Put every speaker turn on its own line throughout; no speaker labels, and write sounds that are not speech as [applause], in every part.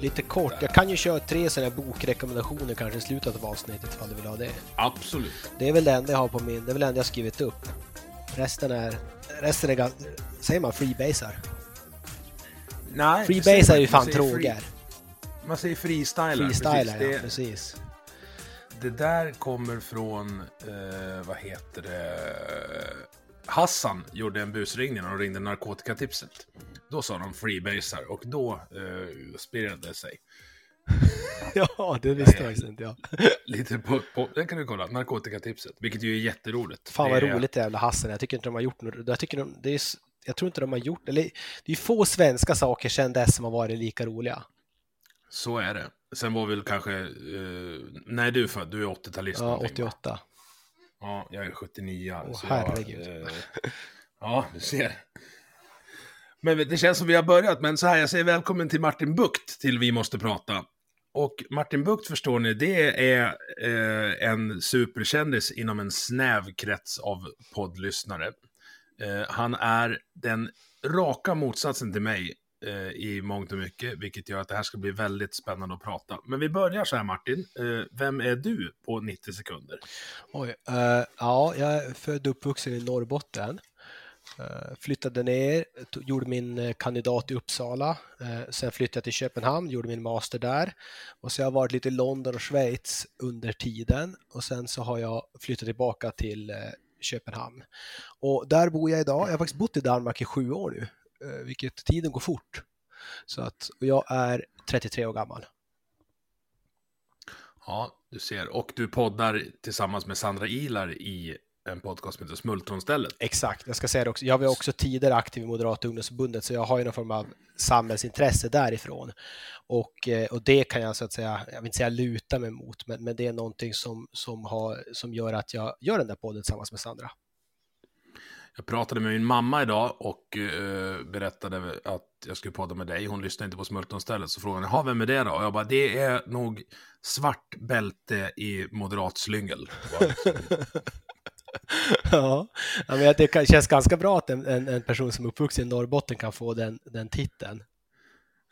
Lite kort, jag kan ju köra tre sådana bokrekommendationer kanske i slutet av avsnittet ifall du vill ha det.
Absolut.
Det är väl det enda jag har på min, det är väl det enda jag skrivit upp. Resten är, resten är säger man freebasar?
Nej,
Freebasar är ju fan droger.
Man säger freestylar.
Freestylar,
precis.
ja
Det,
precis.
det där kommer från, eh, vad heter det, Hassan gjorde en busringning och ringde narkotikatipset. Då sa de freebasar och då eh, spirrade det sig. [laughs]
Ja, det visste jag faktiskt inte jag. [laughs]
Lite på, på, den kan du kolla, narkotikatipset, vilket ju är jätteroligt.
Fan vad
Det är-
roligt det jävla Hassen. Jag tycker inte de har gjort något. Jag, tycker de, det är, jag tror inte de har gjort, eller det är få svenska saker sedan dess som har varit lika roliga.
Så är det. Sen var väl kanske, eh, när är du född? Du är 80-talist
Ja,
någonting, va?
88.
Ja, jag är 79.
Åh,
så
herregud.
Jag, eh, ja, du ser. Men det känns som vi har börjat, men så här, jag säger välkommen till Martin Bukt till Vi måste prata. Och Martin Bukt förstår ni, det är eh, en superkändis inom en snäv krets av poddlyssnare. Eh, han är den raka motsatsen till mig eh, i mångt och mycket, vilket gör att det här ska bli väldigt spännande att prata. Men vi börjar så här Martin, eh, vem är du på 90 sekunder?
Oj, eh, ja, jag är född och uppvuxen i Norrbotten. Eh, flyttade ner, gjorde min eh, kandidat i Uppsala. Eh, sen flyttade jag till Köpenhamn, gjorde min master där. Och så har jag varit lite i London och Schweiz under tiden. Och sen så har jag flyttat tillbaka till eh, Köpenhamn. Och där bor jag idag. Jag har faktiskt bott i Danmark i sju år nu, eh, vilket tiden går fort. Så att, jag är 33 år gammal.
Ja, du ser. Och du poddar tillsammans med Sandra Ilar i en podcast som heter Smultronstället.
Exakt, jag ska säga det också. Jag var också tidigare aktiv i Moderata ungdomsförbundet så jag har ju någon form av samhällsintresse därifrån. Och, eh, och det kan jag så att säga, jag vill inte säga luta mig mot, men, men det är någonting som, som, har, som gör att jag gör den där podden tillsammans med Sandra.
Jag pratade med min mamma idag och eh, berättade att jag skulle podda med dig. Hon lyssnade inte på Smultronstället, så frågade hon, vem är det då? Och jag bara, det är nog svart bälte i moderat slyngel. [laughs] [laughs]
ja, men det känns ganska bra att en, en, en person som är uppvuxen i Norrbotten kan få den, den titeln.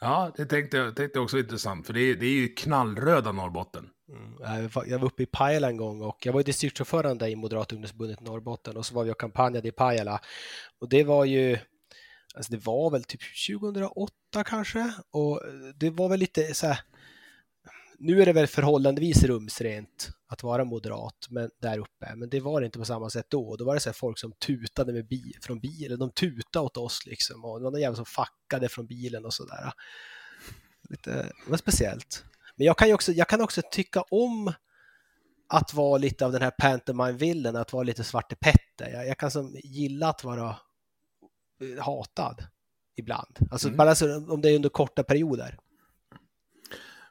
Ja, det tänkte jag tänkte också intressant, för det är, det är ju knallröda Norrbotten.
Mm. Jag var- uppe i Pajala en gång och jag var distriktsordförande i Moderata ungdomsförbundet Norrbotten och så var vi och kampanjade i Pajala. Och det var ju, alltså det var väl typ 2008 kanske och det var väl lite så här, nu är det väl förhållandevis rumsrent att vara moderat men där uppe, men det var det inte på samma sätt då. Då var det så folk som tutade med bil, från bilen, de tutade åt oss liksom och det var någon jävel som fackade från bilen och sådär. Lite, det var speciellt. Men jag kan också, jag kan också tycka om att vara lite av den här pantomime-villen, att vara lite Svarte Petter. Jag, jag kan som gilla att vara eh, hatad ibland. Alltså
Mm.
bara så, om det är under korta perioder.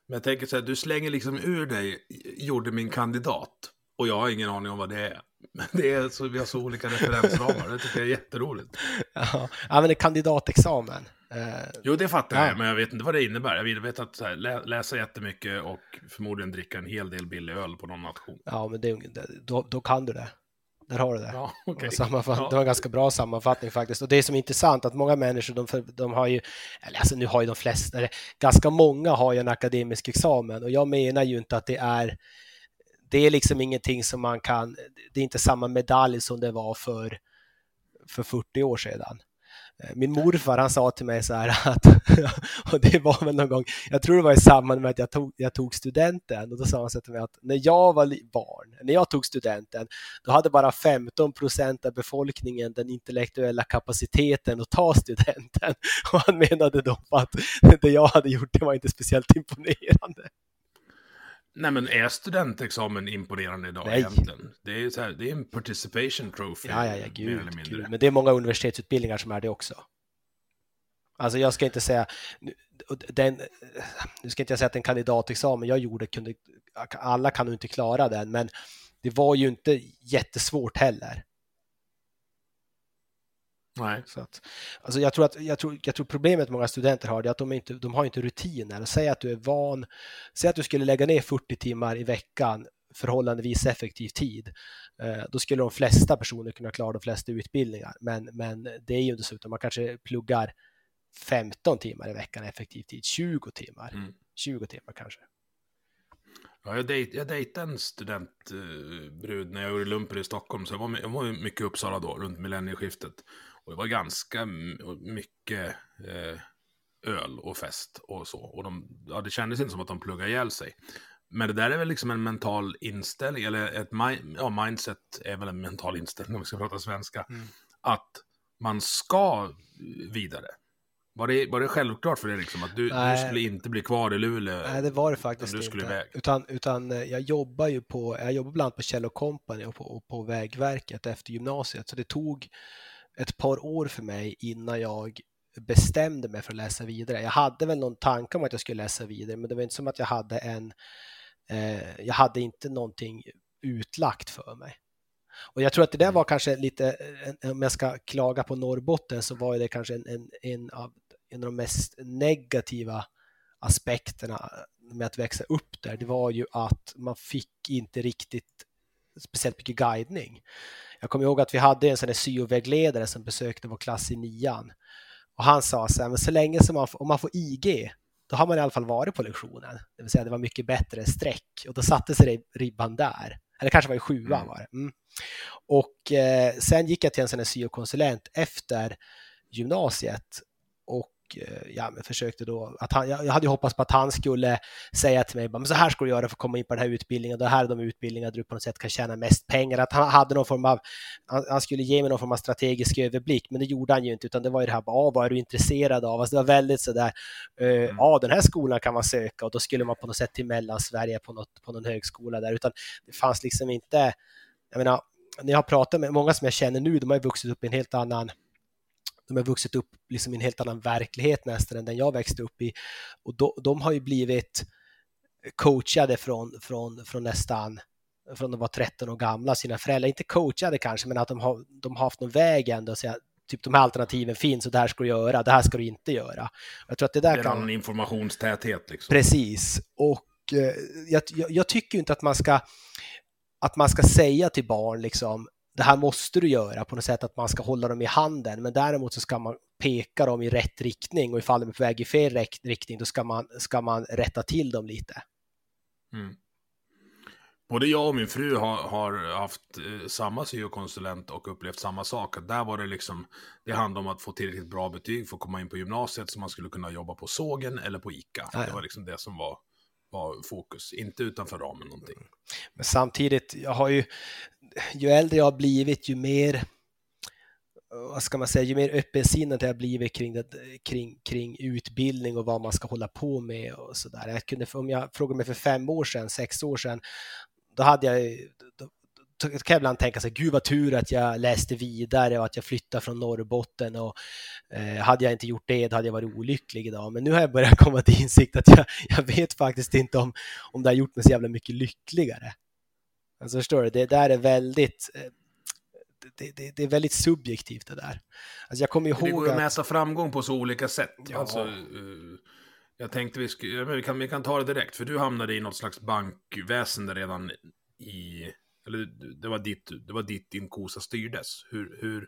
Men jag tänker så här, du slänger liksom ur dig, gjorde min kandidat. Och jag har ingen aning om vad det är. Men det är så, vi har så olika referensramar, det tycker jag är jätteroligt. [laughs]
Ja, ja, men det är kandidatexamen. Eh,
Jo, det fattar
Ja.
jag, men jag vet inte vad det innebär. Jag vet att så här, lä läsa jättemycket och förmodligen dricka en hel del billig öl på någon nation.
Ja, men det- då, då kan du det. Där har du det.
Ja. [laughs]
Och sammanfatt-
Ja.
Det var en ganska bra sammanfattning faktiskt. Och det som är intressant att många människor, de, de har ju, eller alltså nu har ju de flesta, eller ganska många har ju en akademisk examen och jag menar ju inte att det är, det är liksom ingenting som man kan, det är inte samma medalj som det var för, för 40 år sedan. Eh, min morfar han sa till mig så här att, [laughs] och det var väl någon gång, jag tror det var i samband med att jag tog, jag tog studenten och då sa han så till mig att när jag var barn, när jag tog studenten, då hade bara 15 procent av befolkningen den intellektuella kapaciteten att ta studenten. [laughs] Och han menade då att det jag hade gjort det var inte speciellt imponerande.
Nej men är studentexamen imponerande idag Nej. egentligen? Det är, så här, det är en participation trophy.
Ja, ja, ja, gud, gud. Men det är många universitetsutbildningar som är det också. Alltså jag ska inte säga, den, nu ska inte jag säga att en kandidatexamen jag gjorde kunde, alla kan nog inte klara den, men det var ju inte jättesvårt heller.
Nej.
Så att, alltså jag, tror att, jag, tror, jag tror problemet många studenter har är att de, inte, de har inte rutiner. Säg att du är van, säg att du skulle lägga ner 40 timmar i veckan förhållandevis effektiv tid. Eh, då skulle de flesta personer kunna klara de flesta utbildningar. Men, men det är ju inte så, utan man kanske pluggar 15 timmar i veckan effektiv tid, 20 timmar. Mm. 20 timmar kanske.
Ja, jag, dejt, jag dejtade en studentbrud när jag gjorde lumpen i Stockholm, så jag var, jag var mycket i Uppsala då, runt millennieskiftet. Och det var ganska mycket eh, öl och fest och så. Och de, ja, det kändes inte som att de pluggade ihjäl sig. Men det där är väl liksom en mental inställning, eller ett ja, mindset är väl en mental inställning om vi ska prata svenska. Mm. Att man ska vidare. Var det, var det självklart för dig liksom att du, du, skulle inte bli kvar i Luleå?
Nej, det var det faktiskt du skulle inte. Iväg. Utan, utan eh, jag jobbar ju på, jag jobbar bland annat på Kjell Company och på, och på Vägverket efter gymnasiet. Så det tog ett par år för mig innan jag bestämde mig för att läsa vidare. Jag hade väl någon tanke om att jag skulle läsa vidare, men det var inte som att jag hade en, eh, jag hade inte någonting utlagt för mig. Och jag tror att det där var kanske lite, om jag ska klaga på Norrbotten, så var det kanske en, en, en, av, en av de mest negativa aspekterna med att växa upp där. Det var ju att man fick inte riktigt speciellt mycket guidning. Jag kommer ihåg att vi hade en sån där syovägledare som besökte vår klass i nian. Och han sa så här, men så länge som man, om man får IG, då har man i alla fall varit på lektionen. Det vill säga det var mycket bättre streck och då satte sig ribban där. Eller kanske var i sjuan mm. var det. Mm. Och eh, sen gick jag till en sån här syokonsulent efter gymnasiet ja, men försökte då att han, jag hade ju hoppats på att han skulle säga till mig, men så här ska du göra för att komma in på den här utbildningen, det här är de utbildningar där du på något sätt kan tjäna mest pengar, att han hade någon form av, han, skulle ge mig någon form av strategisk överblick, men det gjorde han ju inte, utan det var ju det här, ah, vad är du intresserad av? Alltså det var väldigt sådär, uh, mm. ja, den här skolan kan man söka och då skulle man på något sätt till Mellansverige på, något, på någon högskola där, utan det fanns liksom inte, jag menar, när jag har pratat med många som jag känner nu, de har ju vuxit upp i en helt annan de har vuxit upp liksom i en helt annan verklighet nästan än den jag växte upp i. Och de, de har ju blivit coachade från, från, från nästan från de var 13 år gamla, sina föräldrar, inte coachade kanske, men att de har, de har haft någon väg ändå, och säga, typ de här alternativen finns och det här ska du göra, det här ska du inte göra. Jag tror att det där
det är kan... en informationstäthet liksom.
Precis, och eh, jag, jag, jag, tycker inte att man ska att man ska säga till barn liksom det här måste du göra på något sätt att man ska hålla dem i handen, men däremot så ska man peka dem i rätt riktning och ifall de är på väg i fel riktning då ska man, ska man rätta till dem lite.
Mm. Både jag och min fru har, har haft eh, samma syokonsulent och upplevt samma sak. Där var det liksom, det handlade om att få tillräckligt bra betyg för att komma in på gymnasiet så man skulle kunna jobba på sågen eller på ICA. Ja. Det var liksom det som var, var fokus, inte utanför ramen någonting.
Men samtidigt, jag har ju, ju äldre jag har blivit, ju mer vad ska man säga, ju mer öppensinnad jag har blivit kring, det, kring, kring utbildning och vad man ska hålla på med och så där. Jag kunde, om jag frågade mig för fem år sedan, sex år sedan, då hade jag, då, då kan jag ibland tänka så här, gud vad tur att jag läste vidare och att jag flyttade från Norrbotten och eh, hade jag inte gjort det, då hade jag varit olycklig idag. Men nu har jag börjat [laughs] komma till insikt att jag, jag vet faktiskt inte om, om det har gjort mig så jävla mycket lyckligare. Alltså förstår du, det där är väldigt eh, det, det, det, är väldigt subjektivt det där. Alltså jag kommer ihåg
det går att mäta framgång på så olika sätt. Ja. Alltså, uh, jag tänkte vi, skulle, vi, kan, vi kan ta det direkt, för du hamnade i något slags bankväsende redan i... Eller det var ditt, det var ditt din kosa styrdes. Hur, hur,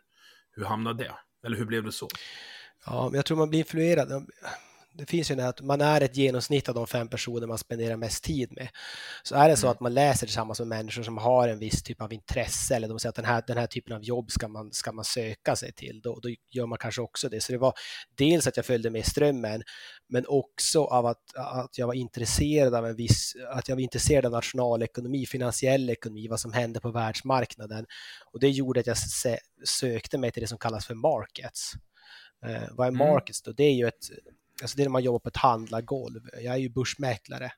hur hamnade det? Eller hur blev det så?
Ja, jag tror man blir influerad Det finns ju det att man är ett genomsnitt av de fem personer man spenderar mest tid med. Så är det så mm. att man läser tillsammans med människor som har en viss typ av intresse eller de säger att den här, den här typen av jobb ska man, ska man söka sig till, då, då gör man kanske också det. Så det var dels att jag följde med strömmen, men också av att, att jag var intresserad av en viss, att jag var intresserad av nationalekonomi, finansiell ekonomi, vad som hände på världsmarknaden. Och det gjorde att jag sökte mig till det som kallas för markets. Eh, vad är mm. markets då? Det är ju ett, alltså det är när man jobbar på ett handlargolv. Jag är ju börsmäklare.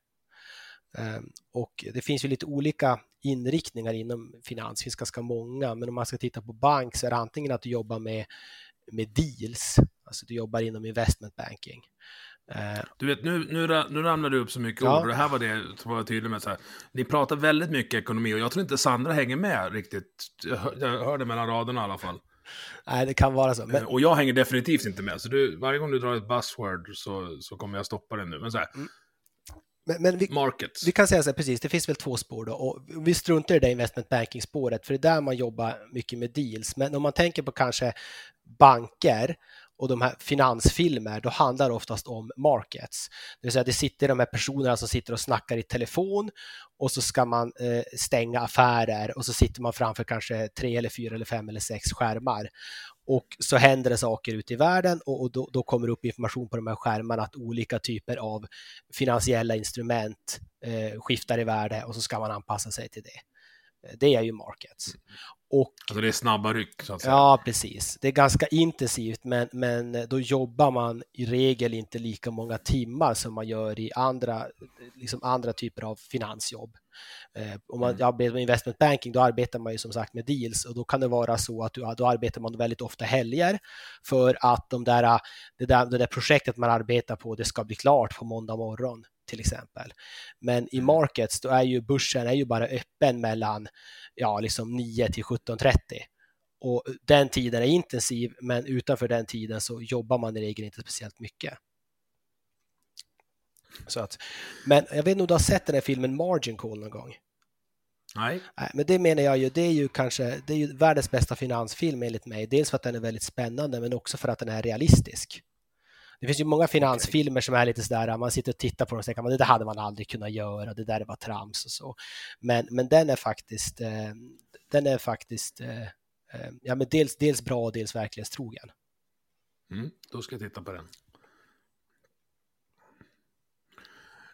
Eh, och det finns ju lite olika inriktningar inom finans, det finns ganska många, men om man ska titta på bank så är det antingen att du jobbar med, med deals, alltså du jobbar inom investment banking.
Eh, du vet, nu, nu, nu ramlar du upp så mycket ja. ord och det här var det som var tydligt med. Så här. Ni pratar väldigt mycket ekonomi och jag tror inte Sandra hänger med riktigt. Jag hörde mellan raderna i alla fall.
Nej, det kan vara så.
Men... Och jag hänger definitivt inte med. Så du, varje gång du drar ett buzzword så, så kommer jag stoppa det nu. Men så här, mm.
Men, men vi, vi kan säga så här, precis, det finns väl två spår då. Och vi struntar i det investment banking-spåret, för det är där man jobbar mycket med deals. Men om man tänker på kanske banker och de här finansfilmer, då handlar det oftast om markets. Det vill säga det sitter de här personerna som sitter och snackar i telefon och så ska man eh, stänga affärer och så sitter man framför kanske tre eller fyra eller fem eller sex skärmar. Och så händer det saker ute i världen och, och då, då, kommer det upp information på de här skärmarna att olika typer av finansiella instrument eh, skiftar i värde och så ska man anpassa sig till det. Det är ju markets. Mm.
Och, alltså det är snabba ryck så att säga.
Ja, precis. Det är ganska intensivt, men, men då jobbar man i regel inte lika många timmar som man gör i andra, liksom andra typer av finansjobb. Eh, om man mm. arbetar med investment banking, då arbetar man ju som sagt med deals och då kan det vara så att du, då arbetar man väldigt ofta helger för att de där, det, där, det där projektet man arbetar på, det ska bli klart på måndag morgon till exempel. Men i mm. markets, då är ju börsen är ju bara öppen mellan ja, liksom 9 till 17.30. Och den tiden är intensiv, men utanför den tiden så jobbar man i regel inte speciellt mycket. Så att, men jag vet om du har sett den här filmen Margin Call någon gång?
Nej.
Nej. Men det menar jag ju, det är ju kanske det är ju världens bästa finansfilm enligt mig. Dels för att den är väldigt spännande, men också för att den är realistisk. Det finns ju många finansfilmer som är lite sådär, man sitter och tittar på dem och tänker att det där hade man aldrig kunnat göra, det där var trams och så. Men, men den är faktiskt, eh, den är faktiskt eh, eh, ja, men dels, dels bra och dels verklighetstrogen.
Mm, då ska jag titta på den.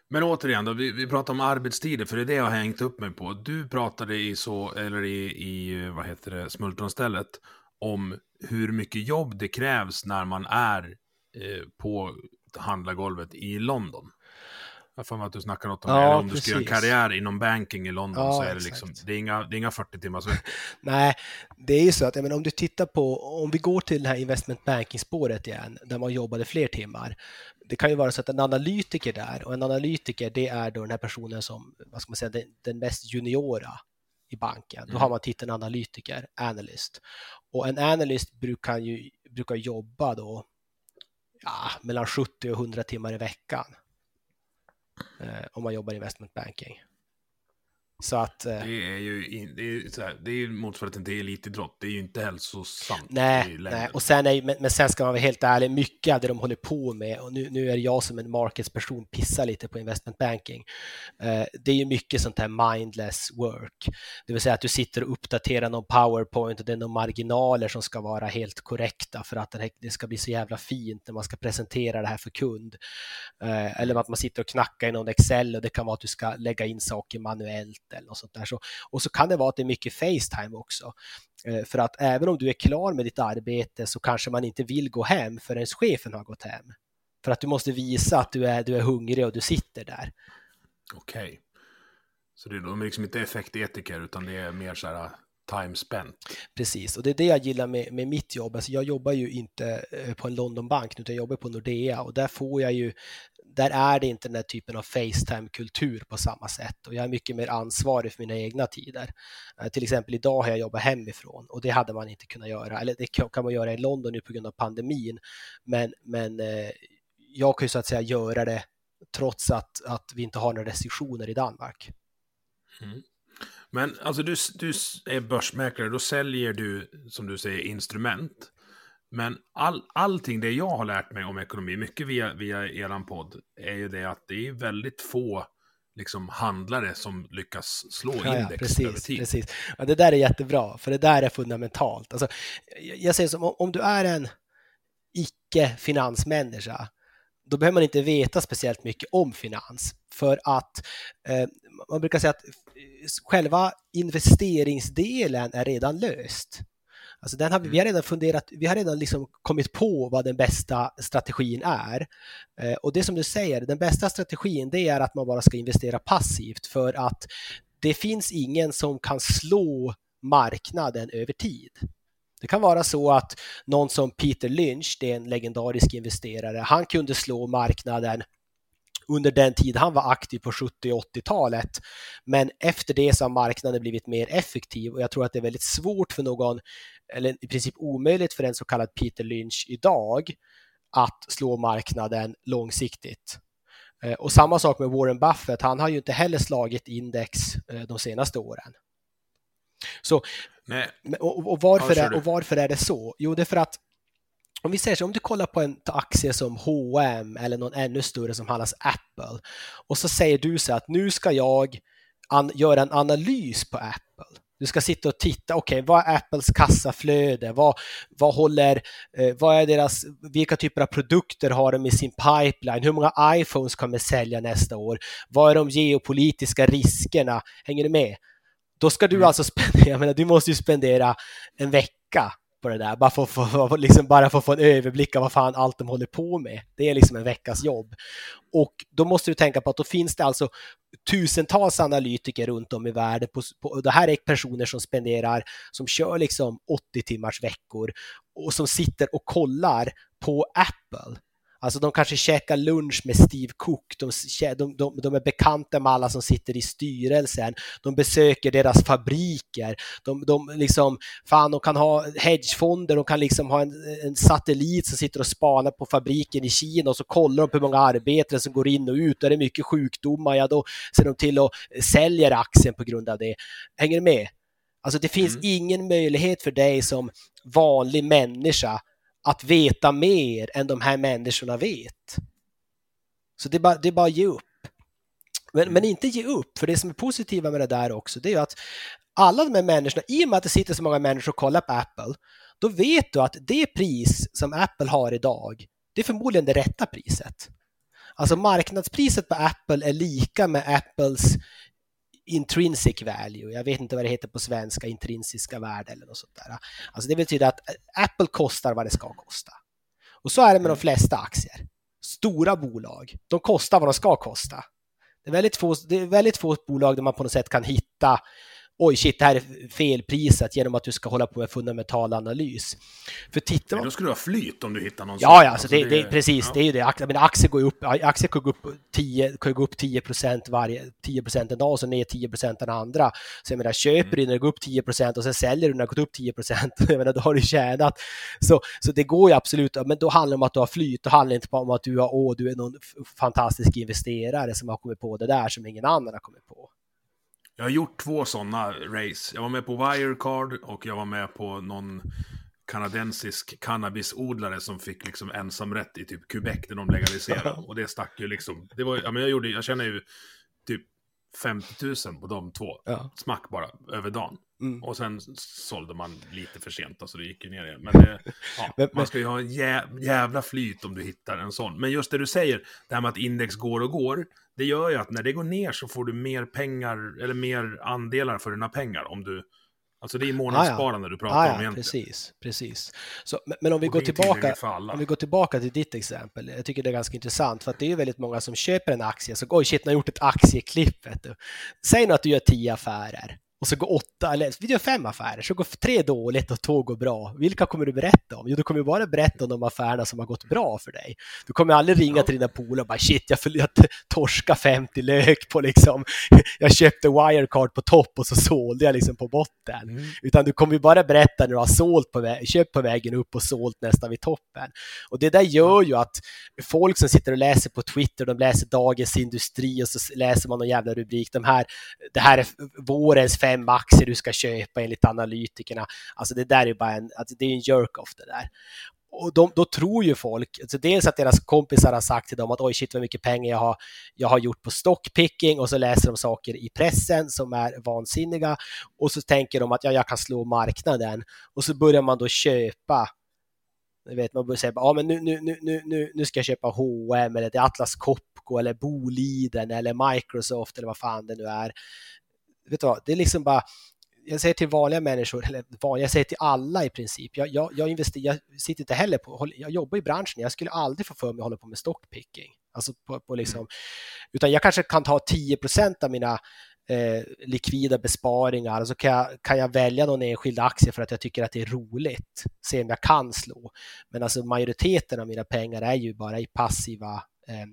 Men återigen då, vi, vi pratar om arbetstider, för det är det jag har hängt upp mig på. Du pratade i så, eller i, i vad heter det, smultronstället, om hur mycket jobb det krävs när man är på handlargolvet i London. Jag får att du snackar något om ja, det. Om precis. du ska göra karriär inom banking i London ja, så är det liksom, det är inga, det är inga 40 timmars vecka.
Nej, det är ju så att men om du tittar på, om vi går till det här investment banking-spåret igen, där man jobbade fler timmar. Det kan ju vara så att en analytiker där, och en analytiker det är då den här personen som, vad ska man säga, den, den mest juniora i banken. Mm. Då har man titeln analytiker, analyst. Och en analyst brukar ju brukar jobba då ja, mellan 70 och 100 timmar i veckan eh, om man jobbar i investment banking. Så att,
eh, det är ju det är, här, det är motsvarigheten till elitidrott. Det är ju inte hälsosamt.
Nej, nej. Och sen är, men, men, sen ska man vara helt ärlig, mycket av det de håller på med, och nu, nu är jag som en marketsperson pissar lite på investment banking. Eh, det är ju mycket sånt här mindless work, det vill säga att du sitter och uppdaterar någon powerpoint och det är några marginaler som ska vara helt korrekta för att det ska bli så jävla fint när man ska presentera det här för kund. Eh, eller att man sitter och knackar i någon Excel och det kan vara att du ska lägga in saker manuellt eller något sånt där. Så, och så kan det vara att det är mycket Facetime också. Eh, för att även om du är klar med ditt arbete så kanske man inte vill gå hem förrän chefen har gått hem. För att du måste visa att du är, du är hungrig och du sitter där.
Okej. Okay. Så det är, de är liksom inte effektetiker utan det är mer så här time spent.
Precis, och det är det jag gillar med, med mitt jobb. Alltså jag jobbar ju inte eh, på en Londonbank, utan jag jobbar på Nordea och där får jag ju där är det inte den här typen av Facetime-kultur på samma sätt och jag är mycket mer ansvarig för mina egna tider. Eh, till exempel idag har jag jobbat hemifrån och det hade man inte kunnat göra, eller det kan man göra i London nu på grund av pandemin, men, men eh, jag kan ju så att säga göra det trots att, att vi inte har några restriktioner i Danmark.
Mm. Men alltså du, du är börsmäklare, då säljer du som du säger instrument. Men all, allting det jag har lärt mig om ekonomi, mycket via, via eran podd, är ju det att det är väldigt få liksom, handlare som lyckas slå
Ja,
index
ja, precis,
över tid.
precis. Ja, det där är jättebra, för det där är fundamentalt. Alltså, jag säger som om, om du är en icke-finansmänniska, då behöver man inte veta speciellt mycket om finans. För att eh, man brukar säga att eh, själva investeringsdelen är redan löst. Alltså den har vi, vi har redan funderat, vi har redan liksom kommit på vad den bästa strategin är. Eh, och det som du säger, den bästa strategin det är att man bara ska investera passivt för att det finns ingen som kan slå marknaden över tid. Det kan vara så att någon som Peter Lynch, det är en legendarisk investerare, han kunde slå marknaden under den tid han var aktiv på 70 och 80-talet. Men efter det så har marknaden blivit mer effektiv och jag tror att det är väldigt svårt för någon, eller i princip omöjligt för en så kallad Peter Lynch idag, att slå marknaden långsiktigt. Eh, och samma sak med Warren Buffett, han har ju inte heller slagit index eh, de senaste åren. Så, och, och, varför är, och varför är det så? Jo, det är för att om vi säger så, om du kollar på en aktie som H&M eller någon ännu större som handlas Apple och så säger du så att nu ska jag göra en analys på Apple. Du ska sitta och titta, okej, vad är Apples kassaflöde? Vad, vad håller, eh, vad är deras, vilka typer av produkter har de i sin pipeline? Hur många iPhones kommer sälja nästa år? Vad är de geopolitiska riskerna? Hänger du med? Då ska du
Mm.
alltså spendera, [laughs] jag menar, du måste ju spendera en vecka på det där, bara för, för, för, liksom bara för att få en överblick av vad fan allt de håller på med. Det är liksom en veckas jobb. Och då måste du tänka på att då finns det alltså tusentals analytiker runt om i världen. På, på, och det här är personer som spenderar, som kör liksom 80 timmars veckor och som sitter och kollar på Apple. Alltså de kanske käkar lunch med Steve Cook, de, de, de är bekanta med alla som sitter i styrelsen, de besöker deras fabriker, de, de liksom, fan de kan ha hedgefonder, de kan liksom ha en, en satellit som sitter och spanar på fabriken i Kina och så kollar de på hur många arbetare som går in och ut, är det mycket sjukdomar, ja då ser de till att sälja aktien på grund av det. Hänger du med? Alltså det finns
Mm.
ingen möjlighet för dig som vanlig människa att veta mer än de här människorna vet. Så det är bara, det är bara att ge upp. Men, men inte ge upp, för det som är positiva med det där också, det är ju att alla de här människorna, i och med att det sitter så många människor och kollar på Apple, då vet du att det pris som Apple har idag, det är förmodligen det rätta priset. Alltså marknadspriset på Apple är lika med Apples intrinsic value. Jag vet inte vad det heter på svenska, intrinsiska värde eller något sånt där. Alltså det betyder att Apple kostar vad det ska kosta. Och så är det med de flesta aktier. Stora bolag, de kostar vad de ska kosta. Det är väldigt få, det är väldigt få bolag där man på något sätt kan hitta oj shit, det här är felprisat genom att du ska hålla på med fundamental analys. För tittar
men
man
då skulle du ha flyt om du hittar någon
Ja, ja, alltså det, det, precis,
ja.
det är ju det. Menar, aktier går upp, aktier kan gå upp 10, kan gå upp 10 varje, 10% en dag och så ner 10% den andra. Så jag menar, köper
Mm.
du när det går upp 10% och sen säljer du när det gått upp 10 [laughs] jag menar, då har du tjänat. Så, så det går ju absolut, men då handlar det om att du har flyt, då handlar det inte bara om att du, har, åh, du är någon fantastisk investerare som har kommit på det där som ingen annan har kommit på.
Jag har gjort två sådana race. Jag var med på Wirecard och jag var med på någon kanadensisk cannabisodlare som fick liksom ensamrätt i typ Quebec där de legaliserade. och det stack ju liksom. Det var, ja, men jag, gjorde, jag känner ju typ 50 000 på de två.
Ja.
Smack bara, över dagen.
Mm.
Och sen sålde man lite för sent, alltså det gick ju ner igen. Men, det, ja, [laughs]
Men-
man ska ju ha en jä, jävla flyt om du hittar en sån. Men just det du säger, det här med att index går och går, det gör ju att när det går ner så får du mer pengar, eller mer andelar för dina pengar. Om du, alltså det är månadssparande du pratar
Ah,
om
ja,
egentligen.
precis, precis. Så, men- om vi går tillbaka, om vi går tillbaka till ditt exempel, jag tycker det är ganska intressant för att det är väldigt många som köper en aktie, så oj shit, nu har jag gjort ett aktieklipp. Säg nu att du gör tio affärer och så går åtta, eller vi gör fem affärer, så går tre dåligt och två går bra. Vilka kommer du berätta om? Jo, du kommer bara berätta om de affärerna som har gått bra för dig. Du kommer aldrig ringa till dina polare och bara shit, jag, jag torskade 50 lök på liksom, [laughs] jag köpte Wirecard på topp och så sålde jag liksom på botten.
Mm.
Utan du kommer bara berätta när du har sålt på vä- köpt på vägen upp och sålt nästan vid toppen. Och det där gör ju att folk som sitter och läser på Twitter, de läser Dagens Industri och så läser man någon jävla rubrik. De här, det här är vårens fem aktier du ska köpa enligt analytikerna. Alltså det där är bara en, alltså det är en jerk off det där. och de, då tror ju folk, alltså dels att deras kompisar har sagt till dem att oj shit vad mycket pengar jag har, jag har gjort på stockpicking och så läser de saker i pressen som är vansinniga och så tänker de att ja, jag kan slå marknaden och så börjar man då köpa vet, man börjar säga ja, men nu, nu, nu, nu, nu ska jag köpa H&M eller Atlas Copco eller Boliden eller Microsoft eller vad fan det nu är. Vet du vad, det är liksom bara jag säger till vanliga människor, eller vanliga, jag säger till alla i princip, jag, jag, jag, investerar, jag sitter inte heller på, jag jobbar i branschen, jag skulle aldrig få för mig att hålla på med stockpicking. Alltså på, på liksom, mm. Utan jag kanske kan ta 10% av mina eh, likvida besparingar och så kan jag, kan jag välja någon enskild aktie för att jag tycker att det är roligt, se om jag kan slå. Men alltså majoriteten av mina pengar är ju bara i passiva eh,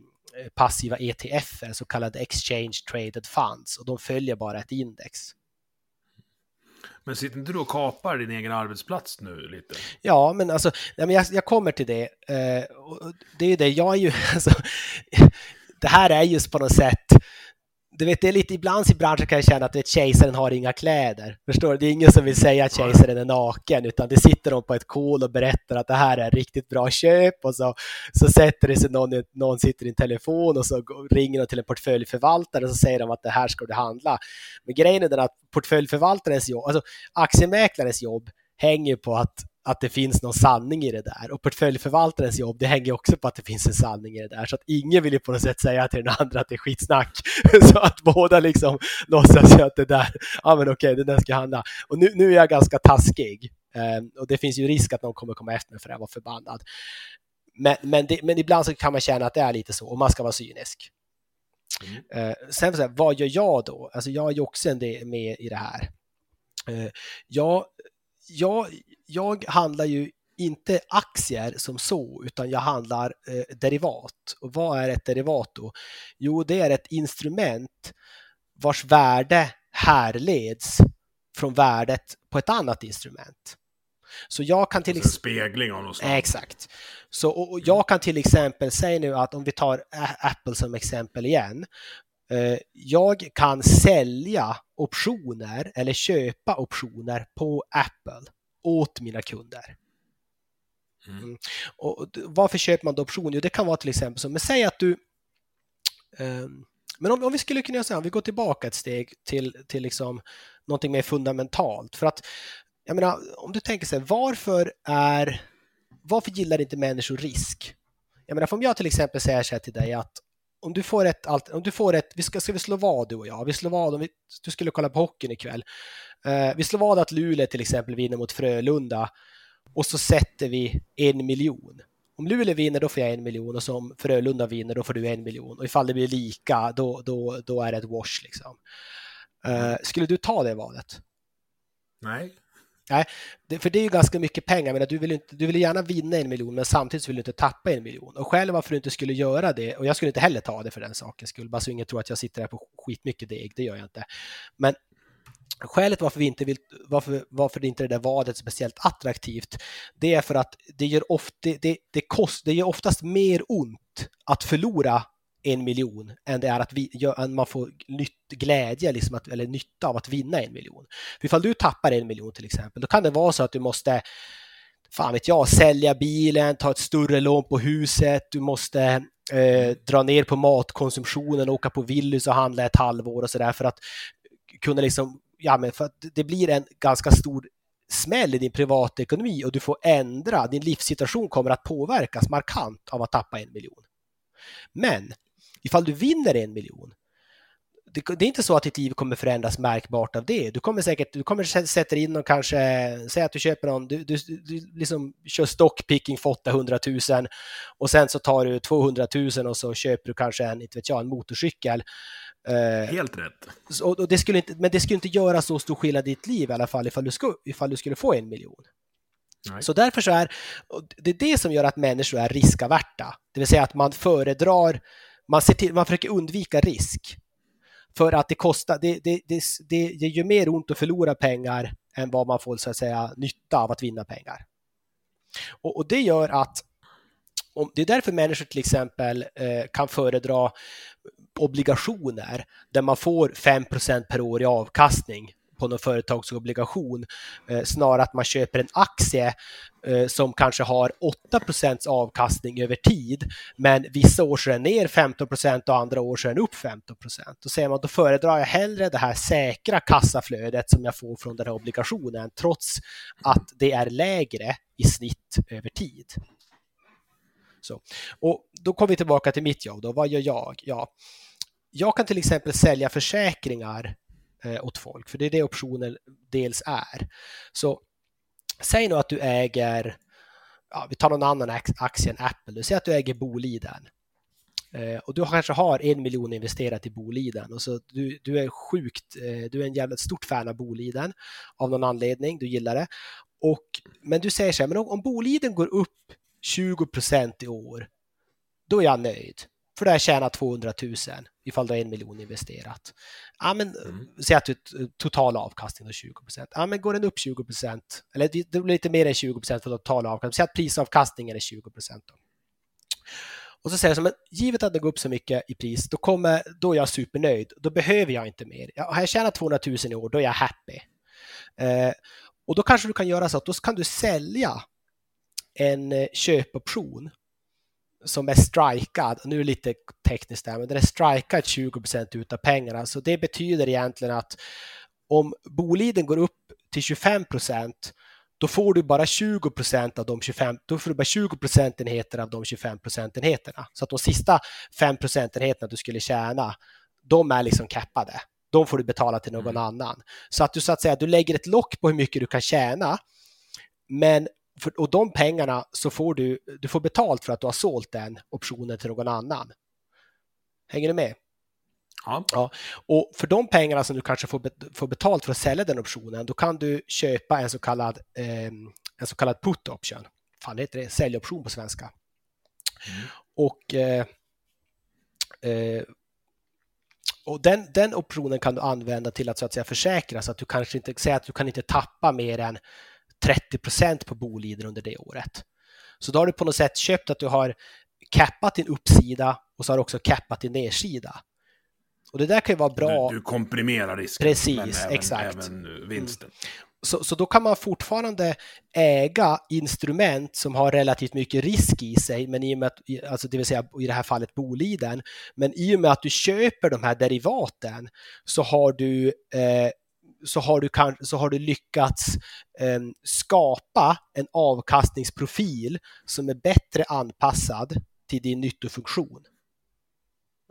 passiva ETF, så kallade exchange traded funds och de följer bara ett index.
Men sitter inte du och kapar din egen arbetsplats nu lite?
Ja, men alltså, jag, jag kommer till det. Eh, det är ju det, jag är ju, [laughs] alltså, det här är just på något sätt du vet, det är lite ibland i branschen kan jag känna att vet, kejsaren har inga kläder. Förstår du? Det är ingen som vill säga att kejsaren är naken, utan det sitter de på ett kol och berättar att det här är riktigt bra köp och så, så sätter det sig någon, någon sitter i en telefon och så ringer de till en portföljförvaltare och så säger de att det här ska du handla. Men grejen är den att portföljförvaltarens jobb, alltså aktiemäklarens jobb hänger på att att det finns någon sanning i det där. Och portföljförvaltarens jobb, det hänger också på att det finns en sanning i det där. Så att ingen vill ju på något sätt säga till den andra att det är skitsnack. [laughs] Så att båda liksom låtsas ju att det där, ja men okej, det där ska handla. Och nu, nu är jag ganska taskig. Um, och det finns ju risk att någon kommer komma efter mig för att jag var förbannad. Men, men, det, men ibland så kan man känna att det är lite så, och man ska vara cynisk. Mm. Uh, sen så här, vad gör jag då? Alltså jag är ju också en del med i det här. Jag, jag, jag handlar ju inte aktier som så, utan jag handlar eh, derivat. Och vad är ett derivat då? Jo, det är ett instrument vars värde härleds från värdet på ett annat instrument. Så jag kan till
exempel... spegling av något slag.
Exakt. Så, och, jag kan till exempel säga nu att om vi tar Apple som exempel igen. Eh, jag kan sälja optioner eller köpa optioner på Apple åt mina kunder. Mm. mm. Och varför köper man då optioner? Jo, det kan vara till exempel så, men säg att du um, men om, om, vi skulle kunna säga, om vi går tillbaka ett steg till, till liksom någonting mer fundamentalt. För att, jag menar, om du tänker sig, varför är, varför gillar inte människor risk? Jag menar, om jag till exempel säger så här till dig att om du får ett, om du får ett vi ska, ska vi slå vad du och jag? Vi slår vad om vi, du skulle kolla på hockeyn ikväll. Uh, vi slår vad att Luleå till exempel vinner mot Frölunda och så sätter vi en miljon. Om Luleå vinner då får jag en miljon och om Frölunda vinner då får du en miljon och ifall det blir lika då, då, då är det ett wash liksom. Uh, skulle du ta det valet?
Nej.
Nej, det, för det är ju ganska mycket pengar. Men du, vill inte, du vill gärna vinna en miljon, men samtidigt vill du inte tappa en miljon. Och skälet varför du inte skulle göra det, och jag skulle inte heller ta det för den sakens skull, bara så ingen tror att jag sitter här på skitmycket deg, det gör jag inte. Men Skälet varför, vi inte vill, varför, varför det inte är det där vadet speciellt attraktivt, det är för att det gör, ofta, det, det, det, kost, det gör oftast mer ont att förlora en miljon än det är att vi, än man får nytt, glädje liksom att, eller nytta av att vinna en miljon. För ifall du tappar en miljon till exempel, då kan det vara så att du måste fan vet jag, sälja bilen, ta ett större lån på huset, du måste eh, dra ner på matkonsumtionen, åka på Willys och handla ett halvår och sådär för att kunna liksom, ja men för att det blir en ganska stor smäll i din privatekonomi och du får ändra, din livssituation kommer att påverkas markant av att tappa en miljon. Men ifall du vinner en miljon, det, det, är inte så att ditt liv kommer förändras märkbart av det. Du kommer säkert, du kommer sätta in och kanske, säg att du köper någon, du, du, du liksom kör stockpicking för 800 000 och sen så tar du 200 000 och så köper du kanske en, inte vet jag, en motorcykel.
Eh, Helt rätt.
Och, det skulle inte, men det skulle inte göra så stor skillnad i ditt liv i alla fall ifall du, sku, ifall du skulle få en miljon. Nej. Så därför så är det är det som gör att människor är riskaverta, det vill säga att man föredrar man, ser till, man försöker undvika risk. För att det kostar, det, det, det, det, det gör mer ont att förlora pengar än vad man får så att säga nytta av att vinna pengar. Och, och det gör att om, det är därför människor till exempel eh, kan föredra obligationer där man får 5% per år i avkastning på någon företagsobligation, eh, snarare att man köper en aktie eh, som kanske har 8% avkastning över tid, men vissa år så är den ner 15% och andra år så är den upp 15% Då säger man, då föredrar jag hellre det här säkra kassaflödet som jag får från den här obligationen, trots att det är lägre i snitt över tid. Så. Och då kommer vi tillbaka till mitt jobb. Då. Vad gör jag? Ja, jag kan till exempel sälja försäkringar eh, åt folk, för det är det optionen dels är. Så säg nu att du äger, ja, vi tar någon annan aktie än Apple, säg att du äger Boliden. Eh, och du kanske har en miljon investerat i Boliden och så du, du är sjukt, eh, du är en jävligt stort fan av Boliden av någon anledning, du gillar det. Och, men du säger så här, men om, om Boliden går upp 20 procent i år, då är jag nöjd. För då har jag tjänat 200 000 ifall du har en miljon investerat. Ja, men, mm. Säg att du total avkastning är 20 procent. Ja, men går den upp 20 procent, eller det blir lite mer än 20 procent för total avkastning, säg att prisavkastningen är 20 procent. Och så säger jag så, men givet att det går upp så mycket i pris, då, kommer, då är jag supernöjd. Då behöver jag inte mer. Har jag tjänat 200 000 i år, då är jag happy. Eh, och då kanske du kan göra så att då kan du sälja en eh, köpoption som är strikad, nu är det lite tekniskt där, men den är strikad 20% utav pengarna. Så det betyder egentligen att om Boliden går upp till 25% då får du bara 20% av de 25, då får du bara 20 procentenheter av de 25 procentenheterna. Så att de sista 5 procentenheterna du skulle tjäna, de är liksom cappade. De får du betala till någon mm. annan. Så att du så att säga, du lägger ett lock på hur mycket du kan tjäna, men för, och de pengarna så får du, du får betalt för att du har sålt den optionen till någon annan. Hänger du med?
Ja.
ja. Och för de pengarna som du kanske får, får betalt för att sälja den optionen, då kan du köpa en så kallad, eh, en så kallad put option. Fan, heter det säljoption på svenska. Mm. Och, eh, eh, och den, den optionen kan du använda till att så att säga försäkra så att du kanske inte säger att du kan inte tappa mer än 30 procent på Boliden under det året. Så då har du på något sätt köpt att du har cappat din uppsida och så har du också cappat din nedsida. Och det där kan ju vara bra.
Du, du komprimerar risken.
Precis, men även, exakt.
Även vinsten. Mm.
Så, så då kan man fortfarande äga instrument som har relativt mycket risk i sig, men i och med att, alltså det vill säga i det här fallet Boliden, men i och med att du köper de här derivaten så har du eh, så har du, kan, så har du lyckats eh, skapa en avkastningsprofil som är bättre anpassad till din nyttofunktion.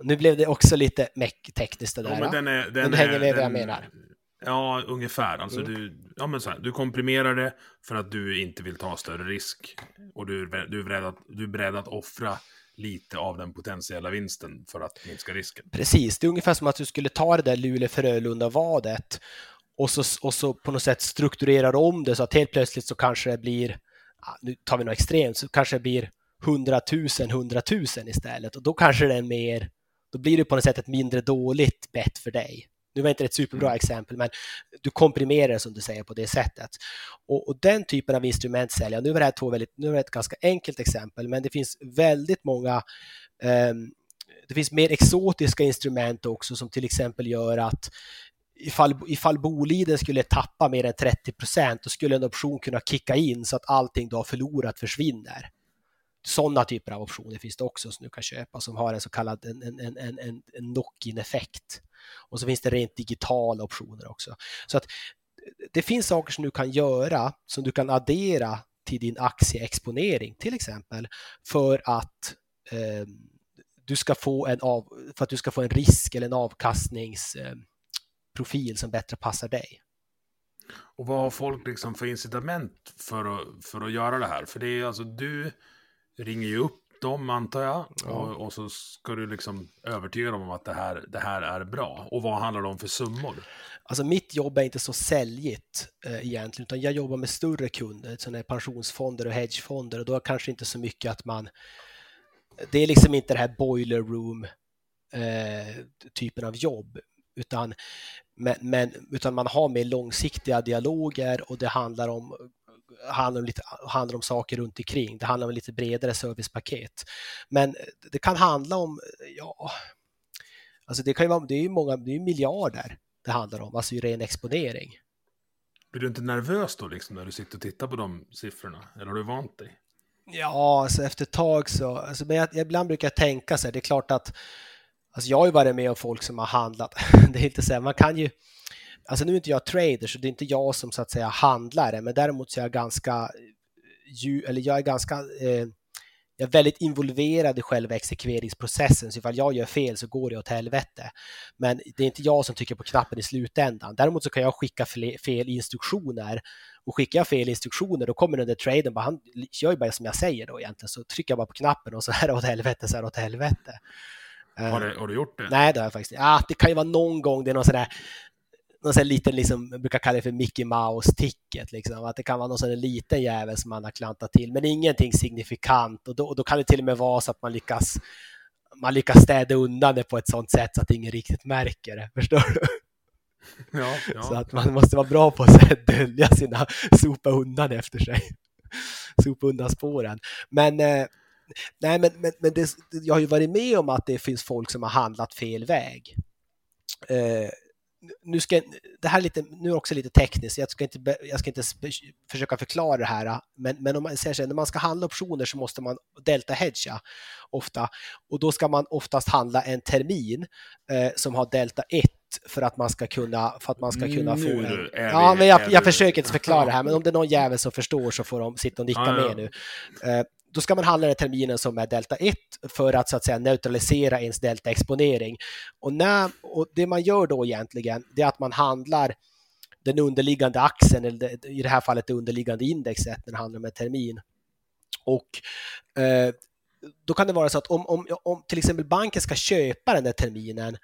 Nu blev det också lite tekniskt det där. Ja, men, den är, den du hänger med vad jag menar.
Ja, ungefär. Alltså mm. du, ja, men så här, du komprimerar det för att du inte vill ta större risk. Och du, du, är, beredd att, du är beredd att offra lite av den potentiella vinsten för att minska risken.
Precis, det är ungefär som att du skulle ta det där Luleå-Frölunda-vadet och så, och så på något sätt strukturerar om det så att helt plötsligt så kanske det blir, nu tar vi något extremt, så kanske det blir 100 000, 100 000 istället och då kanske det är mer, då blir det på något sätt ett mindre dåligt bett för dig. Nu var inte det ett superbra mm. exempel, men du komprimerar som du säger på det sättet. Och, och den typen av instrument säljer Nu var det här två väldigt, nu var det ett ganska enkelt exempel, men det finns väldigt många um, det finns mer exotiska instrument också som till exempel gör att ifall, ifall Boliden skulle tappa mer än 30 procent, då skulle en option kunna kicka in så att allting du har förlorat försvinner. Sådana typer av optioner finns det också som du kan köpa som har en så kallad en, en, en, en, en knock-in-effekt. Och så finns det rent digitala optioner också. Så att det finns saker som du kan göra som du kan addera till din aktieexponering till exempel för att eh, du ska få en av, för att du ska få en risk eller en avkastnings eh, profil som bättre passar dig.
Och vad har folk liksom för incitament för att, för att göra det här? För det är alltså du ringer ju upp dem antar jag. Ja. Och, och, så ska du liksom övertyga dem om att det här, det här är bra. Och vad handlar det om för summor?
Alltså mitt jobb är inte så säljigt eh, egentligen, utan jag jobbar med större kunder, sådana pensionsfonder och hedgefonder och då är det kanske inte så mycket att man det är liksom inte det här boiler room eh, typen av jobb, utan, men, men, utan man har mer långsiktiga dialoger och det handlar om handlar om, lite, handlar om saker runt omkring. Det handlar om lite bredare servicepaket. Men det kan handla om, ja, alltså det kan ju vara, det är ju många, det är miljarder det handlar om, alltså ren exponering.
Blir du inte nervös då liksom när du sitter och tittar på de siffrorna? Eller har du vant dig?
Ja, alltså efter ett tag så, alltså, men jag, ibland brukar jag tänka så här, det är klart att Alltså jag har ju varit med om folk som har handlat. [laughs] Det är inte så här, man kan ju, alltså nu är inte jag trader så det är inte jag som så att säga handlar men däremot så är jag ganska, eh, eller jag är ganska, eh, jag är väldigt involverad i själva exekveringsprocessen så ifall jag gör fel så går det åt helvete. Men det är inte jag som trycker på knappen i slutändan. Däremot så kan jag skicka fel instruktioner och skickar jag fel instruktioner då kommer den där traden bara, han gör ju bara som jag säger då egentligen så trycker jag bara på knappen och så är det åt helvete, så är det åt helvete.
Har du, har du gjort det?
Nej, det har jag faktiskt inte. Ah, det kan ju vara någon gång det är någon sån där någon sån liten, liksom, jag brukar kalla det för Mickey Mouse-ticket, liksom. att det kan vara någon sån där liten jävel som man har klantat till, men ingenting signifikant och då, och då kan det till och med vara så att man lyckas man lyckas städa undan det på ett sånt sätt så att ingen riktigt märker det, [laughs] förstår du?
Ja, ja.
Så att man måste vara bra på att dölja sina, sopa undan efter sig. [laughs] Sopa undan spåren. Men eh, nej, men, men, men det, jag har ju varit med om att det finns folk som har handlat fel väg. Eh, nu ska, det här är lite, nu är också lite tekniskt, jag ska inte, jag ska inte försöka förklara det här, men, men om man säger så här, när man ska handla optioner så måste man delta hedga ofta och då ska man oftast handla en termin eh, som har delta 1 för att man ska kunna, för att man ska kunna få en... Ja, men jag, jag försöker inte förklara det här, men om det är någon jävel som förstår så får de sitta och nicka med nu. Eh, då ska man handla den terminen som är delta 1 för att så att säga neutralisera ens delta-exponering. Och, när, och det man gör då egentligen, det är att man handlar den underliggande axeln, eller i det här fallet det underliggande indexet när det handlar om en termin. Och eh, då kan det vara så att om, om, om till exempel banken ska köpa den där terminen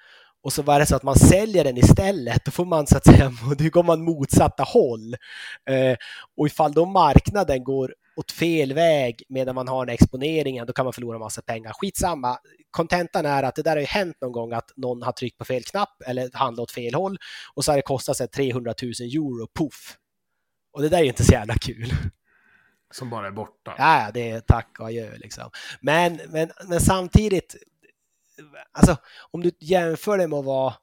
och så var det så att man säljer den istället, då får man så att säga, [laughs] då går man motsatta håll. Eh, och ifall då marknaden går åt fel väg medan man har den exponeringen, då kan man förlora massa pengar. Skitsamma, kontentan är att det där har ju hänt någon gång att någon har tryckt på fel knapp eller handlat åt fel håll och så har det kostat sig 300 000 euro, puff. Och det där är ju inte så jävla kul.
Som bara är borta.
Ja, det är tack och adjö liksom. Men, men, men samtidigt, alltså om du jämför det med att vara,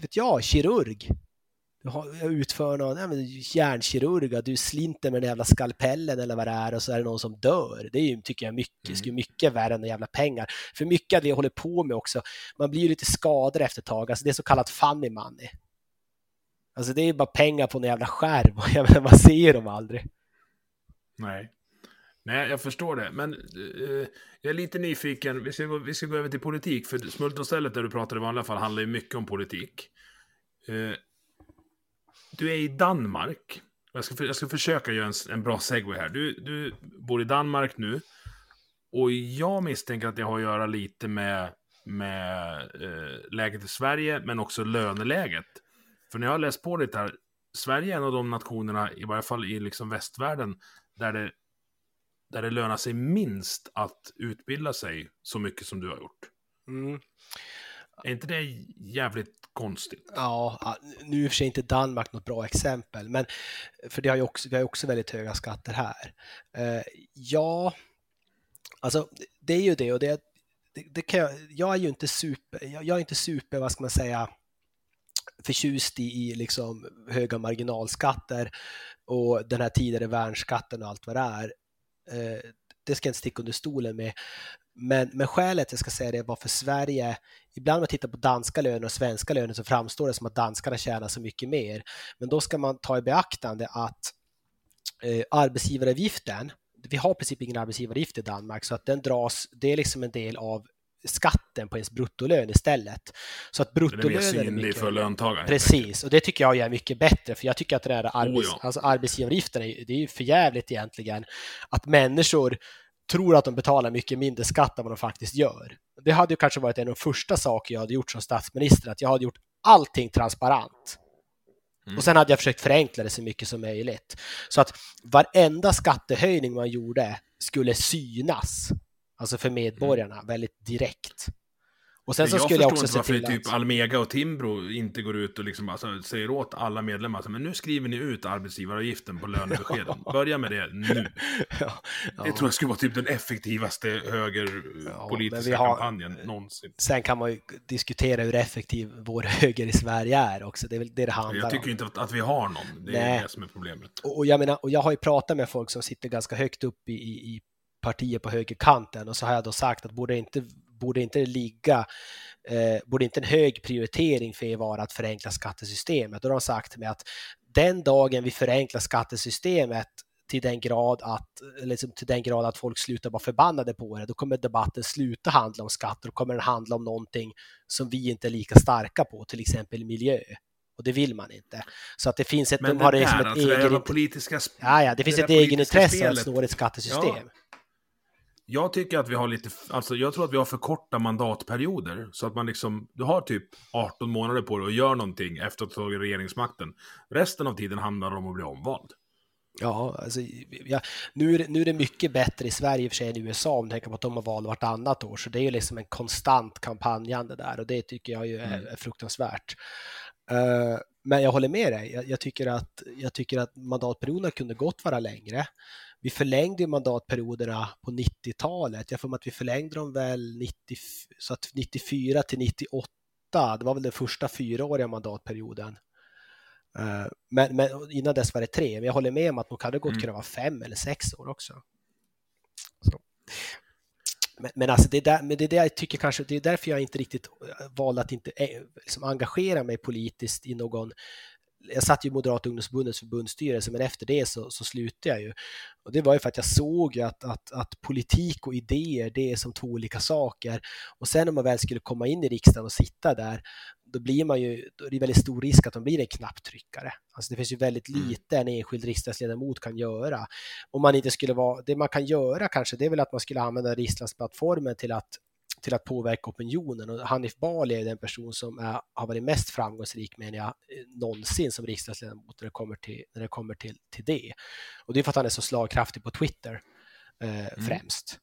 vet jag, kirurg du utför någon ja, hjärnkirurg, du slinter med den jävla skalpellen eller vad det är och så är det någon som dör. Det är ju, tycker jag, mycket, mm. mycket värre än jävla pengar. För mycket av det jag håller på med också, man blir ju lite skadad efter ett tag, alltså det är så kallat funny money. Alltså det är bara pengar på en jävla skärm och jag menar, man ser dem aldrig.
Nej. Nej, jag förstår det. Men uh, jag är lite nyfiken. Vi ska, gå, vi ska gå över till politik. För Smultronstället där du pratar i vanliga fall handlar ju mycket om politik. Uh, du är i Danmark. Jag ska, jag ska försöka göra en, en bra segway här. Du, du bor i Danmark nu. Och jag misstänker att det har att göra lite med, med eh, läget i Sverige, men också löneläget. För när jag har läst på lite här, Sverige är en av de nationerna, i varje fall i liksom västvärlden, där det, där det lönar sig minst att utbilda sig så mycket som du har gjort. Mm. Är inte det jävligt konstigt?
Ja, nu är i och för sig inte Danmark något bra exempel, men för det har ju också, vi har ju också väldigt höga skatter här. Eh, ja, alltså det är ju det och det, det, det kan jag, jag är ju inte super, jag, jag är inte super, vad ska man säga, förtjust i, i liksom höga marginalskatter och den här tidigare värnskatten och allt vad det är. Eh, det ska jag inte sticka under stolen med. Men, men skälet jag ska säga det var för Sverige, ibland när man tittar på danska löner och svenska löner så framstår det som att danskarna tjänar så mycket mer. Men då ska man ta i beaktande att eh, arbetsgivaravgiften, vi har i princip ingen arbetsgivaravgift i Danmark så att den dras, det är liksom en del av skatten på ens bruttolön istället. Så att bruttolönen
är, är mycket... för löntagaren.
Precis, och det tycker jag är mycket bättre, för jag tycker att det där arbets... oh ja. alltså arbetsgivaravgiften, är, det är ju för jävligt egentligen att människor tror att de betalar mycket mindre skatt än vad de faktiskt gör. Det hade ju kanske varit en av de första saker jag hade gjort som statsminister, att jag hade gjort allting transparent. Mm. Och sen hade jag försökt förenkla det så mycket som möjligt. Så att varenda skattehöjning man gjorde skulle synas, alltså för medborgarna, väldigt direkt. Och sen så
jag
skulle jag också se
varför
till
typ
att...
Almega och Timbro inte går ut och liksom alltså, säger åt alla medlemmar alltså, men nu skriver ni ut arbetsgivaravgiften på lönebeskeden. [laughs] Börja med det nu. [laughs]
Ja,
Det tror jag skulle vara typ den effektivaste högerpolitiska
vi har-
kampanjen någonsin.
Sen kan man ju diskutera hur effektiv vår höger i Sverige är också. Det är väl det det handlar
Jag tycker
om.
inte att, att vi har någon. Det är
Nej.
det som är problemet.
Och, och jag menar, och jag har ju pratat med folk som sitter ganska högt upp i, i, i partier på högerkanten och så har jag då sagt att borde inte, borde inte det ligga, eh, borde inte en hög prioritering för er vara att förenkla skattesystemet? Och då har de sagt till mig att den dagen vi förenklar skattesystemet till den grad att, liksom till den grad att folk slutar vara förbannade på det, då kommer debatten sluta handla om skatter och kommer den handla om någonting som vi inte är lika starka på, till exempel miljö. Och det vill man inte. Så att det finns ett,
Men
de
det
har
där,
liksom ett
alltså, det
egen...
politiska... sp-
Ja, ja, det finns
där
ett egenintresse
politiska
att snå ett skattesystem.
Jag tycker att vi har lite, alltså jag tror att vi har för korta mandatperioder. Så att man liksom, du har typ 18 månader på dig att göra någonting efter att ha tagit regeringsmakten. Resten av tiden handlar om att bli omvald.
Ja, alltså, ja, nu, är det, nu är det mycket bättre i Sverige i och för sig än i USA om du tänker på att de har val vartannat år, så det är ju liksom en konstant kampanjande där och det tycker jag ju är,
Mm.
är fruktansvärt. Eh, men jag håller med dig. Jag, jag, tycker att, jag tycker att mandatperioderna kunde gott vara längre. Vi förlängde mandatperioderna på 90-talet. Jag får att vi förlängde dem väl 90, så att 94 till 98. Det var väl den första fyraåriga mandatperioden. Eh, Men, men innan dess var det tre. Men jag håller med om att de hade gott
Mm.
kunna vara fem eller sex år också. Så. Men, men alltså det är där, men det är där jag tycker kanske, det är därför jag inte riktigt eh, valde att inte eh, liksom engagera mig politiskt i någon jag satt ju i Moderata ungdomsförbundets förbundsstyrelse, men efter det så, så slutade jag ju. Och det var ju för att jag såg att, att, att politik och idéer, det är som två olika saker. Och sen när man väl skulle komma in i riksdagen och sitta där, då blir man ju, då är det väldigt stor risk att man blir en knapptryckare. Alltså det finns ju väldigt
Mm.
lite en enskild riksdagsledamot kan göra. Om man inte skulle vara, det man kan göra kanske, det är väl att man skulle använda riksdagsplattformen till att till att påverka opinionen och Hanif Bali är den person som är, har varit mest framgångsrik menar jag eh, någonsin som riksdagsledamot när det kommer till, när det kommer till, till det. Och det är för att han är så slagkraftig på Twitter eh, främst.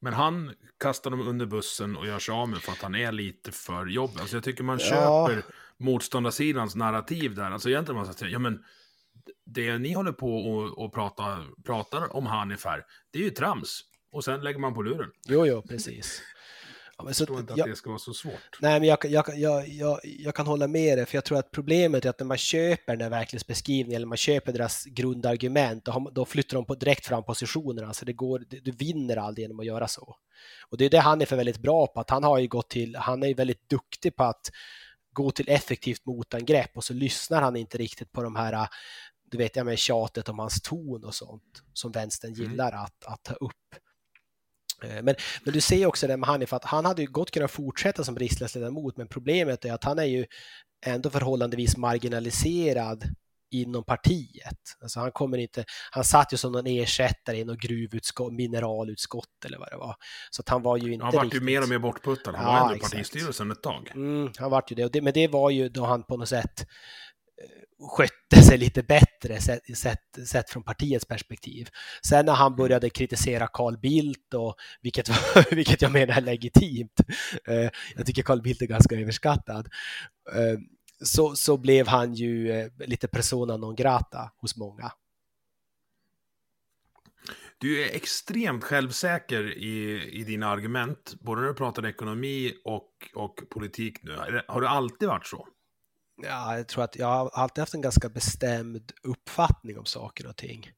Men han kastar dem under bussen och gör sig av med för att han är lite för jobbig. Alltså jag tycker man
Ja.
köper motståndarsidans narrativ där. Alltså egentligen man ska säga, ja men det ni håller på och, och prata, pratar om Hanif här, det är ju trams. Och sen lägger man på luren.
Jo, jo, precis. Ja, men
Jag förstår inte att
jag,
det ska vara så svårt.
Nej, men jag, jag, jag, jag, jag kan hålla med dig, för jag tror att problemet är att när man köper den här verklighetsbeskrivningen eller man köper deras grundargument, då, då flyttar de på, direkt fram positionerna, så det går, du vinner aldrig genom att göra så. Och det är det han är för väldigt bra på, att han har ju gått till, han är ju väldigt duktig på att gå till effektivt motangrepp och så lyssnar han inte riktigt på de här, du vet, jag med tjatet om hans ton och sånt som vänstern
Mm.
gillar att, att ta upp. Eh, Men, men du ser också det med Hanif att han hade ju gott kunnat fortsätta som riksdagsledamot men problemet är att han är ju ändå förhållandevis marginaliserad inom partiet. Alltså han kommer inte, han satt ju som någon ersättare i något gruvutskott, mineralutskott eller vad det var. Så att han var ju inte
Han vart ju mer och mer bortputtad. Han
Ja,
var ändå
exakt.
partistyrelsen ett tag.
Mm, han vart ju det. Det. Men det var ju då han på något sätt eh, skötte sig lite bättre sett, sett, sett från partiets perspektiv. Sen när han började kritisera Carl Bildt, och, vilket, [laughs] vilket jag menar är legitimt, eh, jag tycker Carl Bildt är ganska överskattad, eh, så, så blev han ju eh, lite persona non grata hos många.
Du är extremt självsäker i, i dina argument, både när du pratar ekonomi och, och politik nu. Det- Har du alltid varit så?
Ja, jag tror att jag har alltid haft en ganska bestämd uppfattning om saker och ting.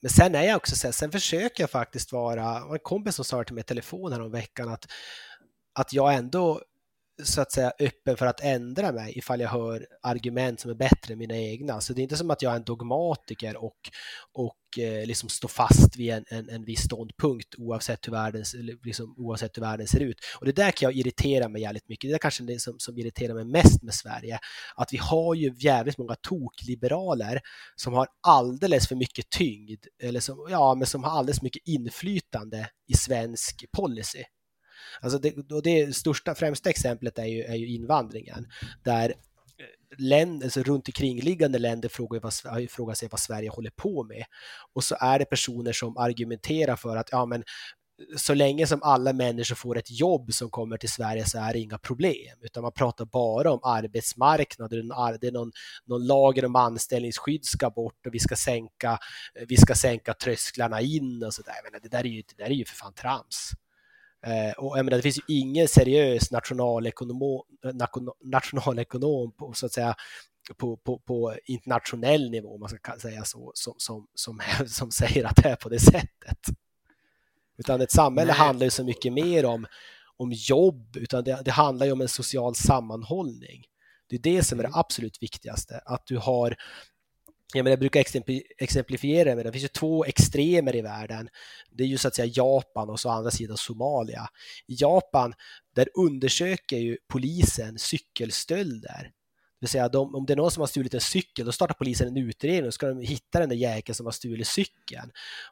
Men sen är jag också så här, sen försöker jag faktiskt vara, en kompis som sa till mig i telefon här om veckan att, att jag ändå så att säga öppen för att ändra mig ifall jag hör argument som är bättre än mina egna. Så det är inte som att jag är en dogmatiker och, och eh, liksom står fast vid en, en, en viss ståndpunkt oavsett hur, världen, liksom, oavsett hur världen ser ut. Och det där kan jag irritera mig jävligt mycket. Det är kanske det som, som irriterar mig mest med Sverige. Att vi har ju jävligt många tokliberaler som har alldeles för mycket tyngd, eller som, ja, men som har alldeles för mycket inflytande i svensk policy. Alltså det, och det största, främsta exemplet är ju, är ju invandringen, där eh, länder, alltså runt omkringliggande länder frågar, vad, frågar sig vad Sverige håller på med. Och så är det personer som argumenterar för att ja, men eh, så länge som alla människor får ett jobb som kommer till Sverige så är det inga problem, utan man pratar bara om arbetsmarknaden, det är någon, någon lager om anställningsskydd ska bort och vi ska sänka, eh, vi ska sänka trösklarna in och sådär. Jag menar, det, där är ju, det där är ju för fan trams. Eh, och jag menar, det finns ju ingen seriös nationalekonom, nationalekonom på, så att säga, på, på, på internationell nivå, om man ska säga så, som, som, som, [laughs] som säger att det är på det sättet. Utan ett samhälle Nej. handlar ju så mycket mer om, om jobb, utan det, det handlar ju om en social sammanhållning. Det är det som är det mm. absolut viktigaste, att du har jag, menar, jag brukar exemplifiera med det. Det finns ju två extremer i världen. Det är ju så att säga Japan och så andra sidan Somalia. I Japan, där undersöker ju polisen cykelstölder vill säga de, om det är någon som har stulit en cykel, då startar polisen en utredning och ska de hitta den där jäkeln som har stulit cykeln.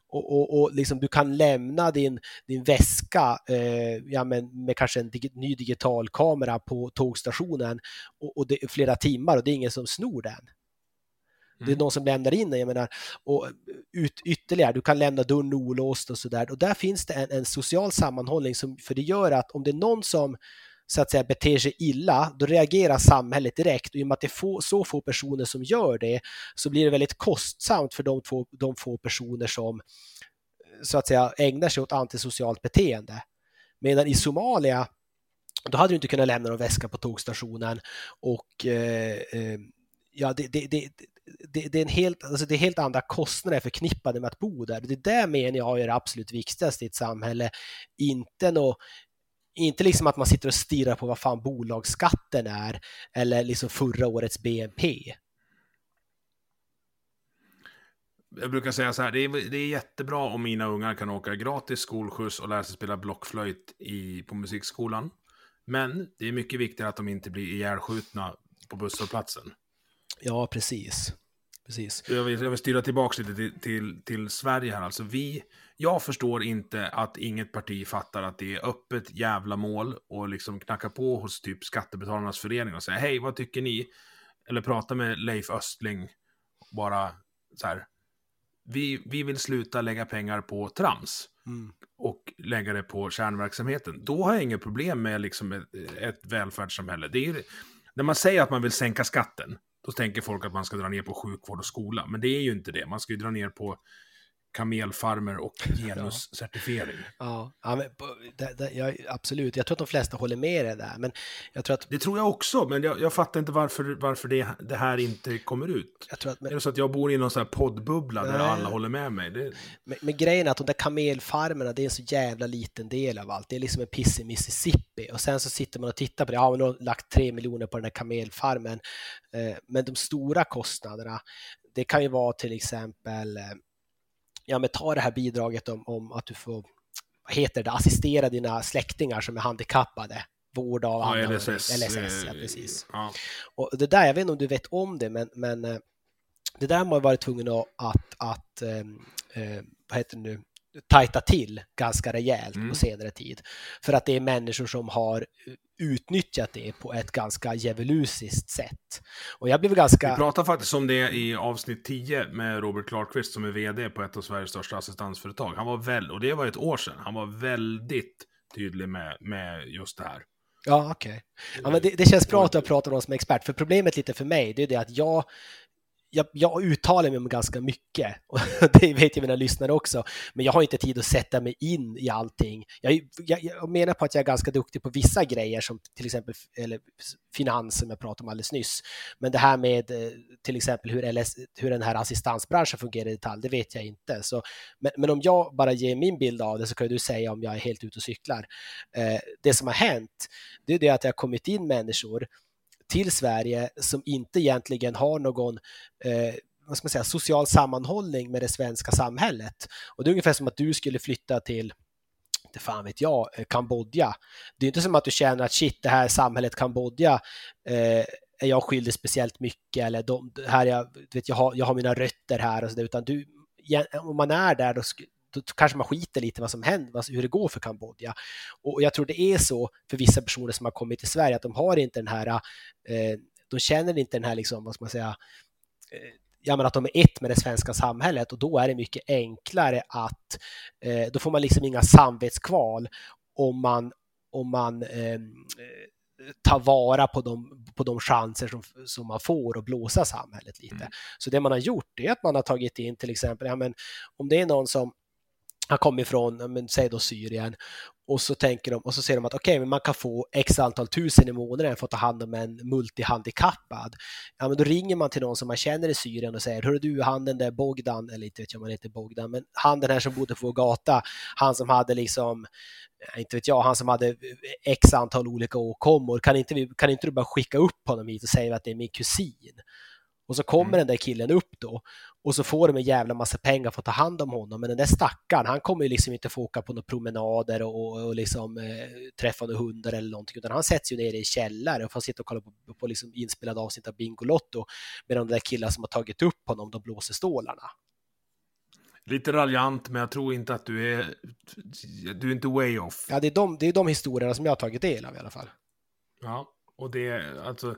Och, och, och liksom, du kan lämna din, din väska eh, ja, men med kanske en dig, ny digital kamera på tågstationen och, och det, flera timmar och det är ingen som snor den. Det är mm. någon som lämnar in den, jag menar, och ut, ytterligare, du kan lämna dörren olåst och sådär. Och där finns det en, en social sammanhållning, som, för det gör att om det är någon som så att säga beter sig illa, då reagerar samhället direkt och i och med att det är få, så få personer som gör det så blir det väldigt kostsamt för de, två, de få personer som så att säga ägnar sig åt antisocialt beteende. Medan i Somalia, då hade du inte kunnat lämna någon väska på tågstationen och eh, eh ja, det, det, det, det, är en helt, alltså det är helt andra kostnader förknippade med att bo där. Det är det menar jag är det absolut viktigaste i ett samhälle. Inte något inte liksom att man sitter och stirrar på vad fan bolagsskatten är eller liksom förra årets BNP.
Jag brukar säga så här, det är, det är jättebra om mina ungar kan åka gratis skolskjuts och lära sig spela blockflöjt i, på musikskolan. Men det är mycket viktigare att de inte blir ihjälskjutna på busshållplatsen.
Ja, precis. precis.
Jag, vill, jag vill styra tillbaka lite till, till, till Sverige här. Alltså vi, jag förstår inte att inget parti fattar att det är öppet jävla mål och liksom knacka på hos typ Skattebetalarnas förening och säga hej, vad tycker ni? Eller prata med Leif Östling, bara så här. Vi, vi vill sluta lägga pengar på trams mm. och lägga det på kärnverksamheten. Då har jag inget problem med liksom ett, ett välfärdssamhälle. Det är, när man säger att man vill sänka skatten, då tänker folk att man ska dra ner på sjukvård och skola. Men det är ju inte det. Man ska ju dra ner på kamelfarmer och [laughs] genuscertifiering.
Ja, ja men, det, det, jag, absolut. Jag tror att de flesta håller med dig där. Men jag tror att...
Det tror jag också, men jag, jag fattar inte varför, varför det, det här inte kommer ut. Jag tror att, men... Är det så att jag bor i någon sån här poddbubbla där alla håller med mig? Det...
Men, men, grejen är att de där kamelfarmerna, det är en så jävla liten del av allt. Det är liksom en piss i Mississippi. Och sen så sitter man och tittar på det. Ja, man har lagt tre miljoner på den här kamelfarmen. Eh, men de stora kostnaderna, det kan ju vara till exempel eh, ja, men ta det här bidraget om, om att du får, vad heter det, assistera dina släktingar som är handikappade vård av
ja, LSS.
LSS, ja, precis. Ja. Och det där, jag vet inte om du vet om det, men, men eh, det där har man varit tvungen att, att, att eh, eh, vad heter det nu, tajta till ganska rejält mm. på senare tid. För att det är människor som har utnyttjat det på ett ganska djävulusiskt sätt. Och jag blev ganska...
Vi pratade faktiskt om det i avsnitt 10 med Robert Clarkvist som är vd på ett av Sveriges största assistansföretag. Han var väl, och det var ett år sedan, han var väldigt tydlig med, med just det här.
Ja, okej. Okay. Ja, men det, det, känns bra att du har pratat om någon som är expert, för problemet lite för mig, det är det att jag jag, jag uttalar mig om ganska mycket [laughs] och det vet ju mina lyssnare också, men jag har inte tid att sätta mig in i allting. Jag, jag, jag, menar på att jag är ganska duktig på vissa grejer som till exempel eller finans som jag pratade om alldeles nyss. Men det här med eh, till exempel hur, LS, hur den här assistansbranschen fungerar i detalj, det vet jag inte. Så, men, men, om jag bara ger min bild av det så kan du säga om jag är helt ute och cyklar. Eh, det som har hänt, det är det att det har kommit in människor till Sverige som inte egentligen har någon eh, vad ska man säga, social sammanhållning med det svenska samhället. Och det är ungefär som att du skulle flytta till inte fan vet jag, eh, Kambodja. Det är inte som att du känner att shit, det här samhället Kambodja eh, är jag skyldig speciellt mycket eller de, här jag, vet, jag, har, jag har mina rötter här och så där, utan du, om man är där då, då kanske man skiter lite vad som händer, hur det går för Kambodja. Och jag tror det är så för vissa personer som har kommit till Sverige att de har inte den här, eh, de känner inte den här, liksom, vad ska man säga, eh, ja, men att de är ett med det svenska samhället och då är det mycket enklare att eh, då får man liksom inga samvetskval om man, om man eh, ta vara på de, på de chanser som, som man får att blåsa samhället lite. Mm. Så det man har gjort är att man har tagit in till exempel, ja, men om det är någon som har kommit från, men, säg då Syrien, och så tänker de och så säger de att okej, okay, men man kan få x antal tusen i månaden för att ta hand om en multihandikappad. Ja, men då ringer man till någon som man känner i Syrien och säger, hörru du, han den där Bogdan, eller inte vet jag om han heter Bogdan, men han den här som bodde på vår gata, han som hade liksom inte vet jag, han som hade x antal olika åkommor, kan inte, vi, kan inte du bara skicka upp honom hit och säga att det är min kusin? Och så kommer mm. den där killen upp då och så får de en jävla massa pengar för att ta hand om honom. Men den där stackaren, han kommer ju liksom inte få åka på några promenader och, och, liksom, eh, träffa några hundar eller någonting, utan han sätts ju ner i källare och får sitta och kolla på, på liksom inspelade avsnitt av Bingolotto med de där killarna som har tagit upp honom, de blåser stålarna.
Lite raljant, men jag tror inte att du är... Du är inte way off.
Ja, det är de, det är de historierna som jag har tagit del av i alla fall.
Ja, och det alltså...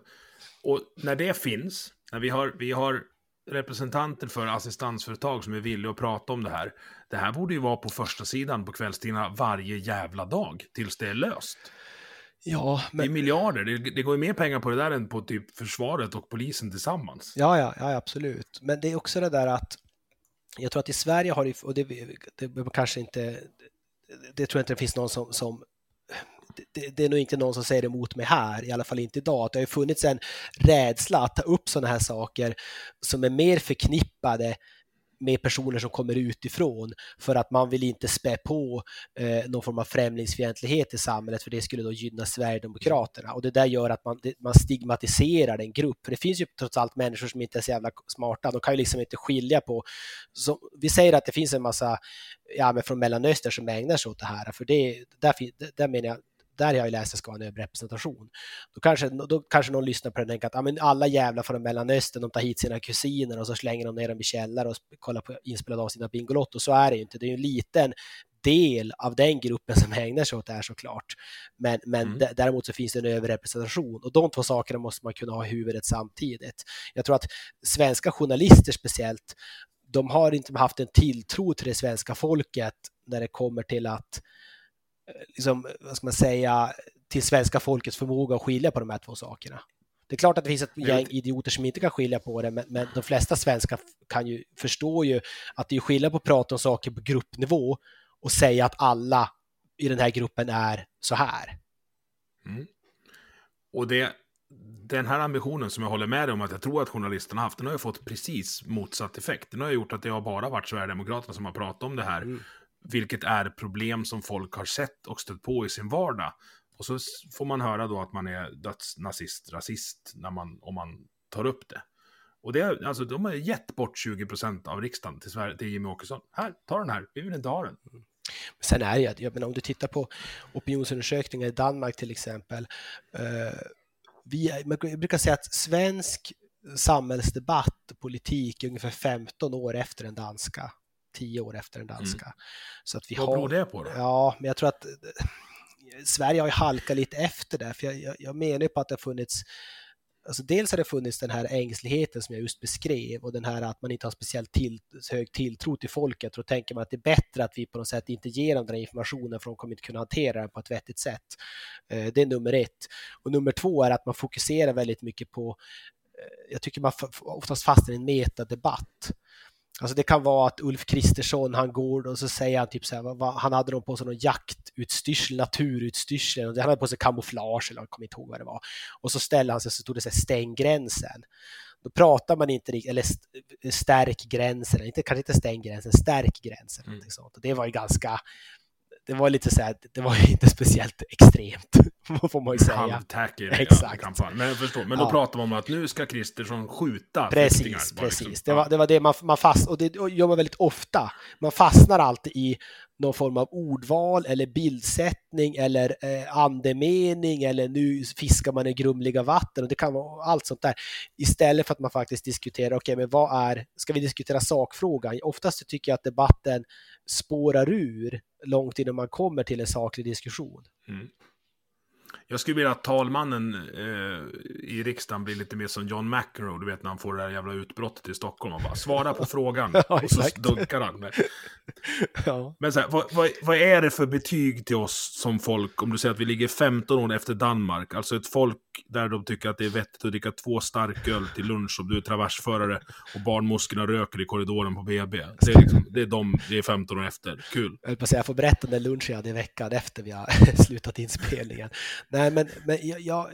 Och när det finns, när vi har, vi har representanter för assistansföretag som är villiga att prata om det här. Det här borde ju vara på första sidan på kvällstidningarna varje jävla dag tills det är löst.
Ja,
men... Det är miljarder. Det, det, går ju mer pengar på det där än på typ försvaret och polisen tillsammans.
Ja, ja, ja, absolut. Men det är också det där att jag tror att i Sverige har det, och det, det kanske inte, det tror jag inte det finns någon som, som det, det, är nog inte någon som säger emot mig här, i alla fall inte idag. Det har funnits en rädsla att ta upp sådana här saker som är mer förknippade med personer som kommer utifrån för att man vill inte spä på eh, någon form av främlingsfientlighet i samhället för det skulle då gynna Sverigedemokraterna och det där gör att man, det, man stigmatiserar en grupp. För det finns ju trots allt människor som inte är så jävla smarta, de kan ju liksom inte skilja på. Så, vi säger att det finns en massa ja, men från Mellanöstern som ägnar sig åt det här, för det, där, där menar jag där har jag läst att det ska vara en överrepresentation. Då kanske, då kanske någon lyssnar på det och tänker att ja, men alla jävlar från Mellanöstern, de tar hit sina kusiner och så slänger de ner dem i källare och kollar på inspelade avsnitt av Bingolotto. Så är det ju inte. Det är ju en liten del av den gruppen som ägnar sig åt det här såklart. Men, men mm. däremot så finns det en överrepresentation och de två sakerna måste man kunna ha i huvudet samtidigt. Jag tror att svenska journalister speciellt, de har inte haft en tilltro till det svenska folket när det kommer till att liksom, vad ska man säga, till svenska folkets förmåga att skilja på de här två sakerna. Det är klart att det finns ett gäng idioter som inte kan skilja på det, men, men de flesta svenskar kan ju förstå ju att det är skillnad på att prata om saker på gruppnivå och säga att alla i den här gruppen är så här.
Mm. Och det, den här ambitionen som jag håller med dig om att jag tror att journalisterna haft, den har ju fått precis motsatt effekt. Den har gjort att det har bara varit Sverigedemokraterna som har pratat om det här. Mm vilket är problem som folk har sett och stött på i sin vardag. Och så får man höra då att man är dödsnazist, rasist, när man, om man tar upp det. Och det, alltså, de har gett bort 20% av riksdagen till, Sverige, till Jimmy Åkesson. Här, ta den här, vi vill inte ha den.
Sen är det, ju, jag menar, om du tittar på opinionsundersökningar i Danmark till exempel. Eh, vi, man brukar säga att svensk samhällsdebatt och politik är ungefär 15 år efter den danska tio år efter den danska. Mm.
Så att vi Vad har, beror det på då?
Ja, men jag tror att eh, Sverige har ju halkat lite efter där, för jag, jag, jag menar på att det har funnits Alltså dels har det funnits den här ängsligheten som jag just beskrev och den här att man inte har speciellt till, hög tilltro till folket. Då tänker man att det är bättre att vi på något sätt inte ger dem den här informationen för de kommer inte kunna hantera den på ett vettigt sätt. Eh, det är nummer ett. Och nummer två är att man fokuserar väldigt mycket på, eh, jag tycker man oftast fastnar i en metadebatt. Alltså det kan vara att Ulf Kristersson, han går och så säger han typ så här, vad, han hade på sig någon jaktutstyrsel, naturutstyrsel, han hade på sig kamouflage eller jag kommer inte ihåg vad det var. Och så ställer han sig så stod det så här, stäng gränsen. Då pratar man inte riktigt, eller stärk gränsen, inte, kanske inte stäng gränsen, stärk gränsen. Mm. Sånt. Och det var ju ganska, det var lite så här, det var ju inte speciellt extremt, [laughs] får man ju säga.
Halvtacky [laughs] Exakt. kampanj. Men förstår, men då ja. pratar man om att nu ska Kristersson skjuta
Precis, precis. Liksom. Det, var, det var det man, man fast, och det gör man väldigt ofta. Man fastnar alltid i någon form av ordval eller bildsättning eller eh, andemening eller nu fiskar man i grumliga vatten och det kan vara allt sånt där. Istället för att man faktiskt diskuterar, okej, okay, men vad är, ska vi diskutera sakfrågan? Oftast tycker jag att debatten spårar ur långt innan man kommer till en saklig diskussion. Mm.
Jag skulle vilja att talmannen eh, i riksdagen blir lite mer som John McEnroe, du vet när han får det där jävla utbrottet i Stockholm och bara svara på [laughs] frågan. [laughs]
Ja,
och så dunkar han. Med. [laughs]
Ja.
Men så här, vad, vad, vad är det för betyg till oss som folk, om du säger att vi ligger 15 år efter Danmark, alltså ett folk där de tycker att det är vettigt att dricka två starköl till lunch om du är traversförare och barnmorskorna röker i korridoren på BB. Det är, liksom, det är de, det är 15 år efter. Kul.
Jag höll på att säga, jag får berätta den lunchen jag hade i veckan efter vi har [laughs] slutat inspelningen. Nej, men, men jag, jag,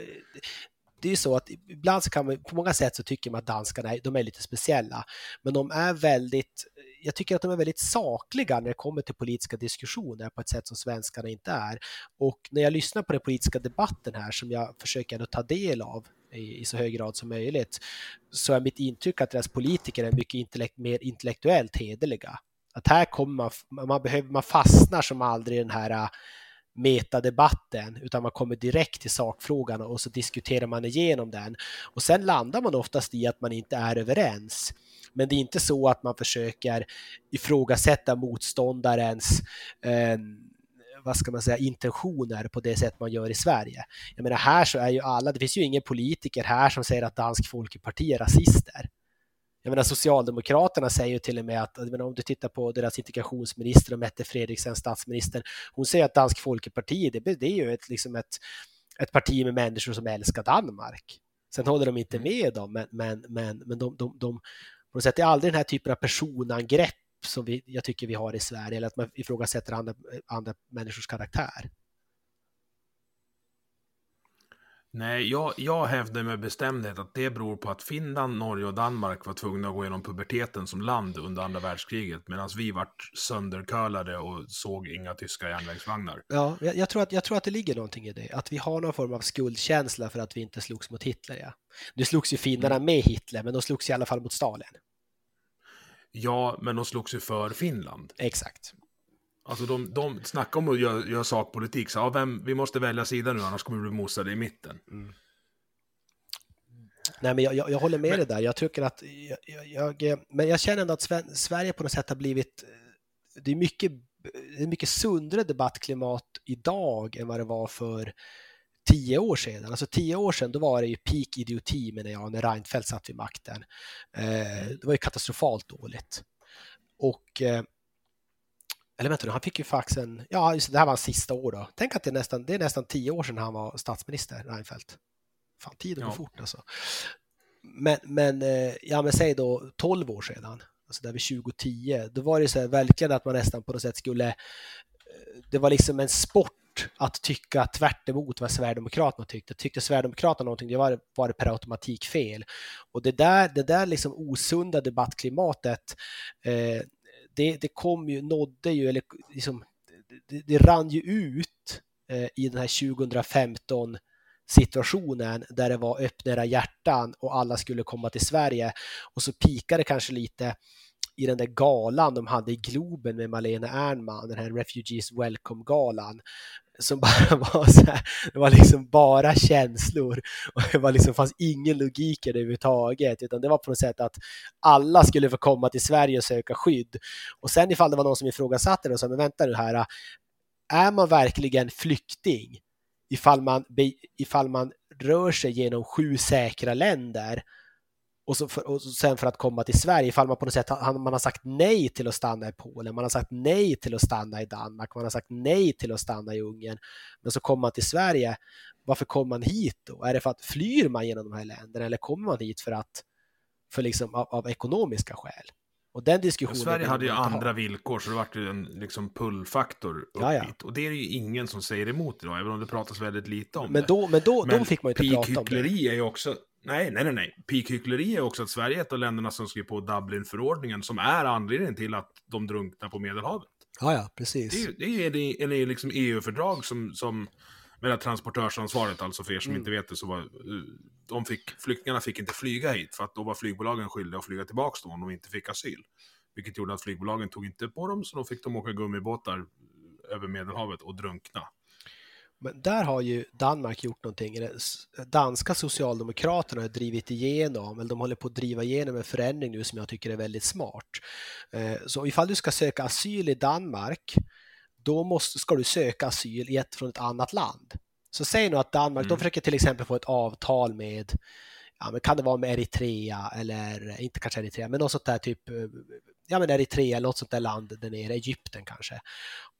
det är ju så att ibland så kan man, på många sätt så tycker man att danskarna de är lite speciella, men de är väldigt, jag tycker att de är väldigt sakliga när det kommer till politiska diskussioner på ett sätt som svenskarna inte är. Och när jag lyssnar på den politiska debatten här som jag försöker att ta del av i, i så hög grad som möjligt, så är mitt intryck att deras politiker är mycket intellekt, mer intellektuellt hederliga. Att här kommer man, man, behöver, man fastnar som aldrig i den här äh, metadebatten, utan man kommer direkt till sakfrågan och så diskuterar man igenom den. Och sen landar man oftast i att man inte är överens. Men det är inte så att man försöker ifrågasätta motståndarens eh, vad ska man säga, intentioner på det sätt man gör i Sverige. Jag menar här så är ju alla, det finns ju ingen politiker här som säger att Dansk Folkeparti är rasister. Jag menar Socialdemokraterna säger ju till och med att, jag menar, om du tittar på deras integrationsminister och Mette Fredriksen, statsministern, hon säger att Dansk Folkeparti, det, det är ju ett, liksom ett, ett parti med människor som älskar Danmark. Sen håller de inte med dem, men, men, men, men de, de, de, på något sätt, det är aldrig den här typen av personangrepp som vi, jag tycker vi har i Sverige, eller att man ifrågasätter andra, andra människors karaktär.
Nej, jag, jag hävdar med bestämdhet att det beror på att Finland, Norge och Danmark var tvungna att gå igenom puberteten som land under andra världskriget, medan vi vart söndercurlade och såg inga tyska järnvägsvagnar.
Ja, jag, jag, tror att, jag tror att det ligger någonting i det, att vi har någon form av skuldkänsla för att vi inte slogs mot Hitler. Ja. Nu slogs ju finnarna med Hitler, men de slogs i alla fall mot Stalin.
Ja, men de slogs ju för Finland.
Exakt.
Alltså de, de snackar om att göra, göra sakpolitik, så ja, vem, vi måste välja sida nu, annars kommer vi bli mosade i mitten.
Mm. Nej, men jag, jag, jag håller med
Men-
dig där. Jag tycker att jag, jag, jag, men jag känner ändå att Sverige på något sätt har blivit, det är mycket, det är mycket sundare debattklimat idag än vad det var för tio år sedan. Alltså tio år sedan, då var det ju peak idioti menar jag, när Reinfeldt satt vid makten. Eh, det var ju katastrofalt dåligt. Och eh, eller vänta nu, han fick ju faxen, ja just det, det här var hans sista år då. Tänk att det är nästan, det är nästan tio år sedan han var statsminister, Reinfeldt. Fan, tiden går
Ja.
fort alltså. Men, men, eh, ja men säg då 12 år sedan, alltså där vid 2010, då var det så här verkligen att man nästan på något sätt skulle, eh, det var liksom en sport att tycka tvärt emot vad Sverigedemokraterna tyckte. Tyckte Sverigedemokraterna någonting, det var, var det per automatik fel. Och det där, det där liksom osunda debattklimatet, eh, det, det kom ju, nådde ju, eller liksom, det, det rann ju ut eh, i den här 2015 situationen där det var öppna era hjärtan och alla skulle komma till Sverige. Och så pikade det kanske lite i den där galan de hade i Globen med Malena Ernman, den här Refugees Welcome-galan som [laughs] bara var så här, det var liksom bara känslor och det var liksom, fanns ingen logik i det överhuvudtaget utan det var på något sätt att alla skulle få komma till Sverige och söka skydd. Och sen ifall det var någon som ifrågasatte det och sa, men vänta nu här, är man verkligen flykting ifall man, ifall man rör sig genom sju säkra länder och, så för, och sen för att komma till Sverige, ifall man på något sätt har, man har sagt nej till att stanna i Polen, man har sagt nej till att stanna i Danmark, man har sagt nej till att stanna i Ungern, men så kommer man till Sverige, varför kommer man hit då? Är det för att flyr man genom de här länderna eller kommer man hit för att, för liksom av, av ekonomiska skäl? Och den diskussionen
Sverige
vill
hade ju
inte ha.
andra villkor, så det vart ju en liksom pullfaktor upp
Ja, ja.
Och det är det ju ingen som säger emot idag, även om det pratas väldigt lite om
Men
det.
då, men då,
Men
då fick man ju inte prata om det.
är ju också... Nej, nej, nej, nej. Peak-hyckleri är också att Sverige är ett av länderna som skrev på Dublin-förordningen, som är anledningen till att de drunknar på Medelhavet.
Ja, ja, precis.
Det är ju det är, är liksom EU-fördrag som, som med det här transportörsansvaret, alltså för er som
Mm.
inte vet det, så var, eh, de fick, flyktingarna fick inte flyga hit, för att då var flygbolagen skyldiga att flyga tillbaka dem om de inte fick asyl. Vilket gjorde att flygbolagen tog inte på dem, så då fick de åka gummibåtar över Medelhavet och drunkna.
Men där har ju Danmark gjort någonting. Danska socialdemokraterna har drivit igenom, eller de håller på att driva igenom en förändring nu som jag tycker är väldigt smart. Eh, Så ifall du ska söka asyl i Danmark, då måste, ska du söka asyl i ett, från ett annat land. Så säg nu att Danmark,
Mm.
de försöker till exempel få ett avtal med, ja men kan det vara med Eritrea eller inte kanske Eritrea, men något sånt där typ, eh, ja men Eritrea eller något sånt där land där nere, Egypten kanske.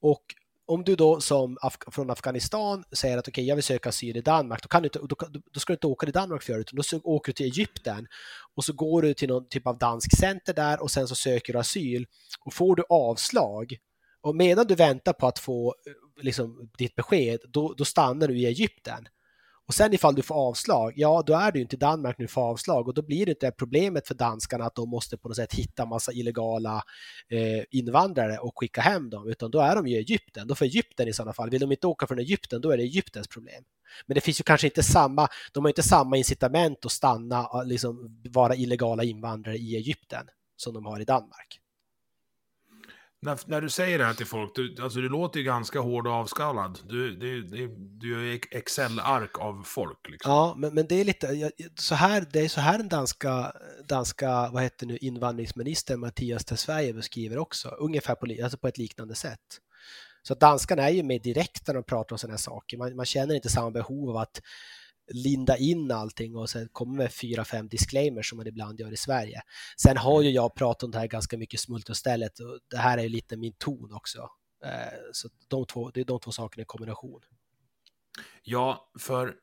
Och om du då som Af- från Afghanistan säger att okej, jag vill söka asyl i Danmark, då, kan du inte, då, då ska du inte åka till Danmark för det, utan då åker du till Egypten och så går du till någon typ av dansk center där och sen så söker du asyl och får du avslag och medan du väntar på att få eh, liksom, ditt besked, då, då stannar du i Egypten. Och sen ifall du får avslag, ja då är du inte i Danmark när du får avslag och då blir det inte problemet för danskarna att de måste på något sätt hitta massa illegala eh, invandrare och skicka hem dem, utan då är de ju i Egypten. Då får Egypten i sådana fall, vill de inte åka från Egypten, då är det Egyptens problem. Men det finns ju kanske inte samma, de har inte samma incitament att stanna, och liksom vara illegala invandrare i Egypten som de har i Danmark.
När, när du säger det här till folk, du, alltså du låter ju ganska hård och avskalad. Du, du, du, du är ju Excel-ark av folk. Liksom.
Ja, men, men det är lite jag- så här, det är så här den danska, danska vad heter nu, invandringsminister Mattias Tesfaye beskriver också, ungefär på, alltså på ett liknande sätt. Så danskarna är ju mer direkt när de pratar om sådana här saker. Man, man känner inte samma behov av att linda in allting och sen komma med fyra, fem disclaimers som man ibland gör i Sverige. Sen har ju jag pratat om det här ganska mycket smult och stället och det här är ju lite min ton också. Eh, så de två, det är de två sakerna i kombination.
Ja, för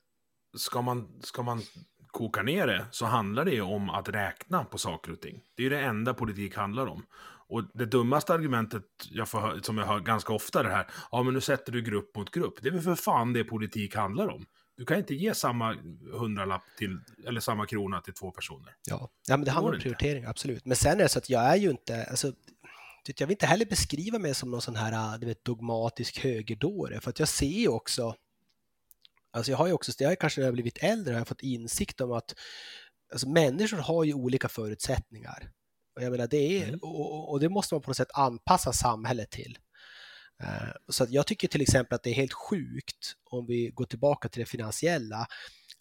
ska man, ska man koka ner det så handlar det ju om att räkna på saker och ting. Det är ju det enda politik handlar om. Och det dummaste argumentet jag får, som jag hör ganska ofta är det här, ja men nu sätter du grupp mot grupp. Det är väl för fan det politik handlar om. Du kan inte ge samma hundralapp till, eller samma krona till två personer.
Ja, ja men det handlar om
inte.
prioritering, absolut. Men sen är det så att jag är ju inte, alltså, jag vill inte heller beskriva mig som någon sån här du vet, dogmatisk högerdåre, för att jag ser ju också, alltså jag har ju också, jag har kanske när jag har blivit äldre har jag fått insikt om att alltså, människor har ju olika förutsättningar. Och jag menar, det är,
Mm.
och- och det måste man på något sätt anpassa samhället till. Eh, så att jag tycker till exempel att det är helt sjukt, om vi går tillbaka till det finansiella,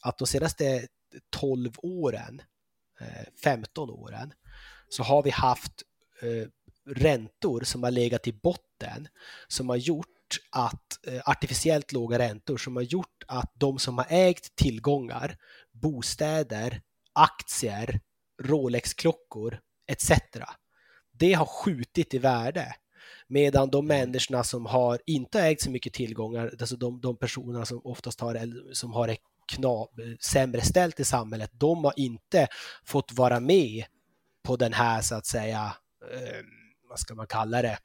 att de senaste 12 åren, eh, 15 åren, så har vi haft eh, räntor som har legat i botten, som har gjort att artificiellt låga räntor som har gjort att de som har ägt tillgångar, bostäder, aktier, Rolex-klockor etc. Det har skjutit i värde. Medan de människorna som har inte ägt så mycket tillgångar, alltså de, de personerna som oftast har, som har det kna, sämre ställt i samhället, de har inte fått vara med på den här så att säga, eh, vad ska man kalla det,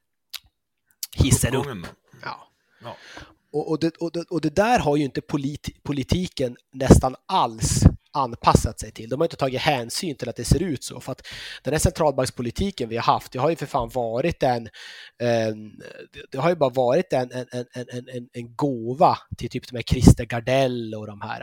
hissen upp.
Uppgången.
Ja.
Ja.
Och, och, det, och, det, och det där har ju inte polit, politiken nästan alls anpassat sig till. De har inte tagit hänsyn till att det ser ut så. För att den här centralbankspolitiken vi har haft, det har ju för fan varit en, en det- har ju bara varit en, en, en, en, en, en gåva till typ de här Christer Gardell och de här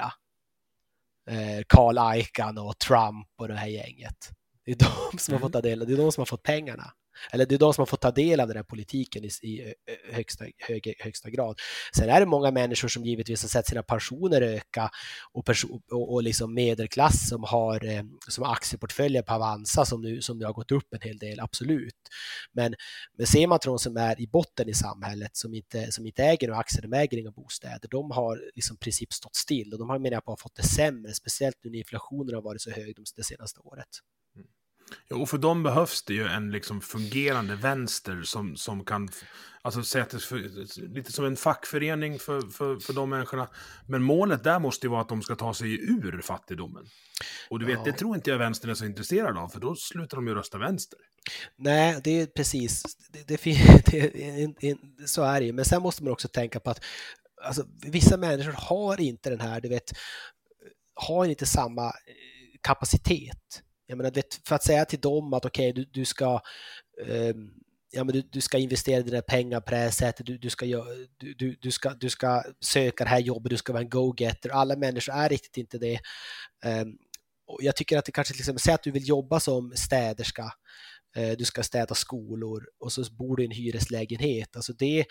eh, Carl Icahn och Trump och det här gänget. Det är de som har fått ta del, det är de som har fått pengarna. Eller det är de som har fått ta del av den här politiken i, i eh, eh, högsta, hög, högsta grad. Sen är det många människor som givetvis har sett sina pensioner öka och, perso- och, och liksom medelklass som har, eh, som har aktieportföljer på Avanza som nu, som nu har gått upp en hel del, absolut. Men, men ser man till de som är i botten i samhället, som inte, som inte äger några aktier, de äger inga bostäder, de har liksom i princip stått still och de har menar jag på fått det sämre, speciellt nu när inflationen har varit så hög de- det senaste året.
Ja, och för dem behövs det ju en liksom fungerande vänster som, som kan, alltså sättas för, lite som en fackförening för, för, för de människorna. Men målet där måste ju vara att de ska ta sig ur fattigdomen. Och du vet,
Ja.
det tror inte jag vänstern är så intresserad av, för då slutar de ju rösta vänster.
Nej, det är precis, det, det, [laughs] det, så är det ju. Men sen måste man också tänka på att alltså, vissa människor har inte den här, du vet, har inte samma eh, kapacitet. Jag menar, för att säga till dem att okej, du, du ska ehm, Ja, men du, du ska investera dina pengar på det här sättet, du, du, ska, du, du, ska, du ska söka det här jobbet, du ska vara en go-getter. Alla människor är riktigt inte det. Ehm, och jag tycker att det kanske liksom, säg att du vill jobba som städerska, eh, du ska städa skolor och så bor du i en hyreslägenhet. Alltså det,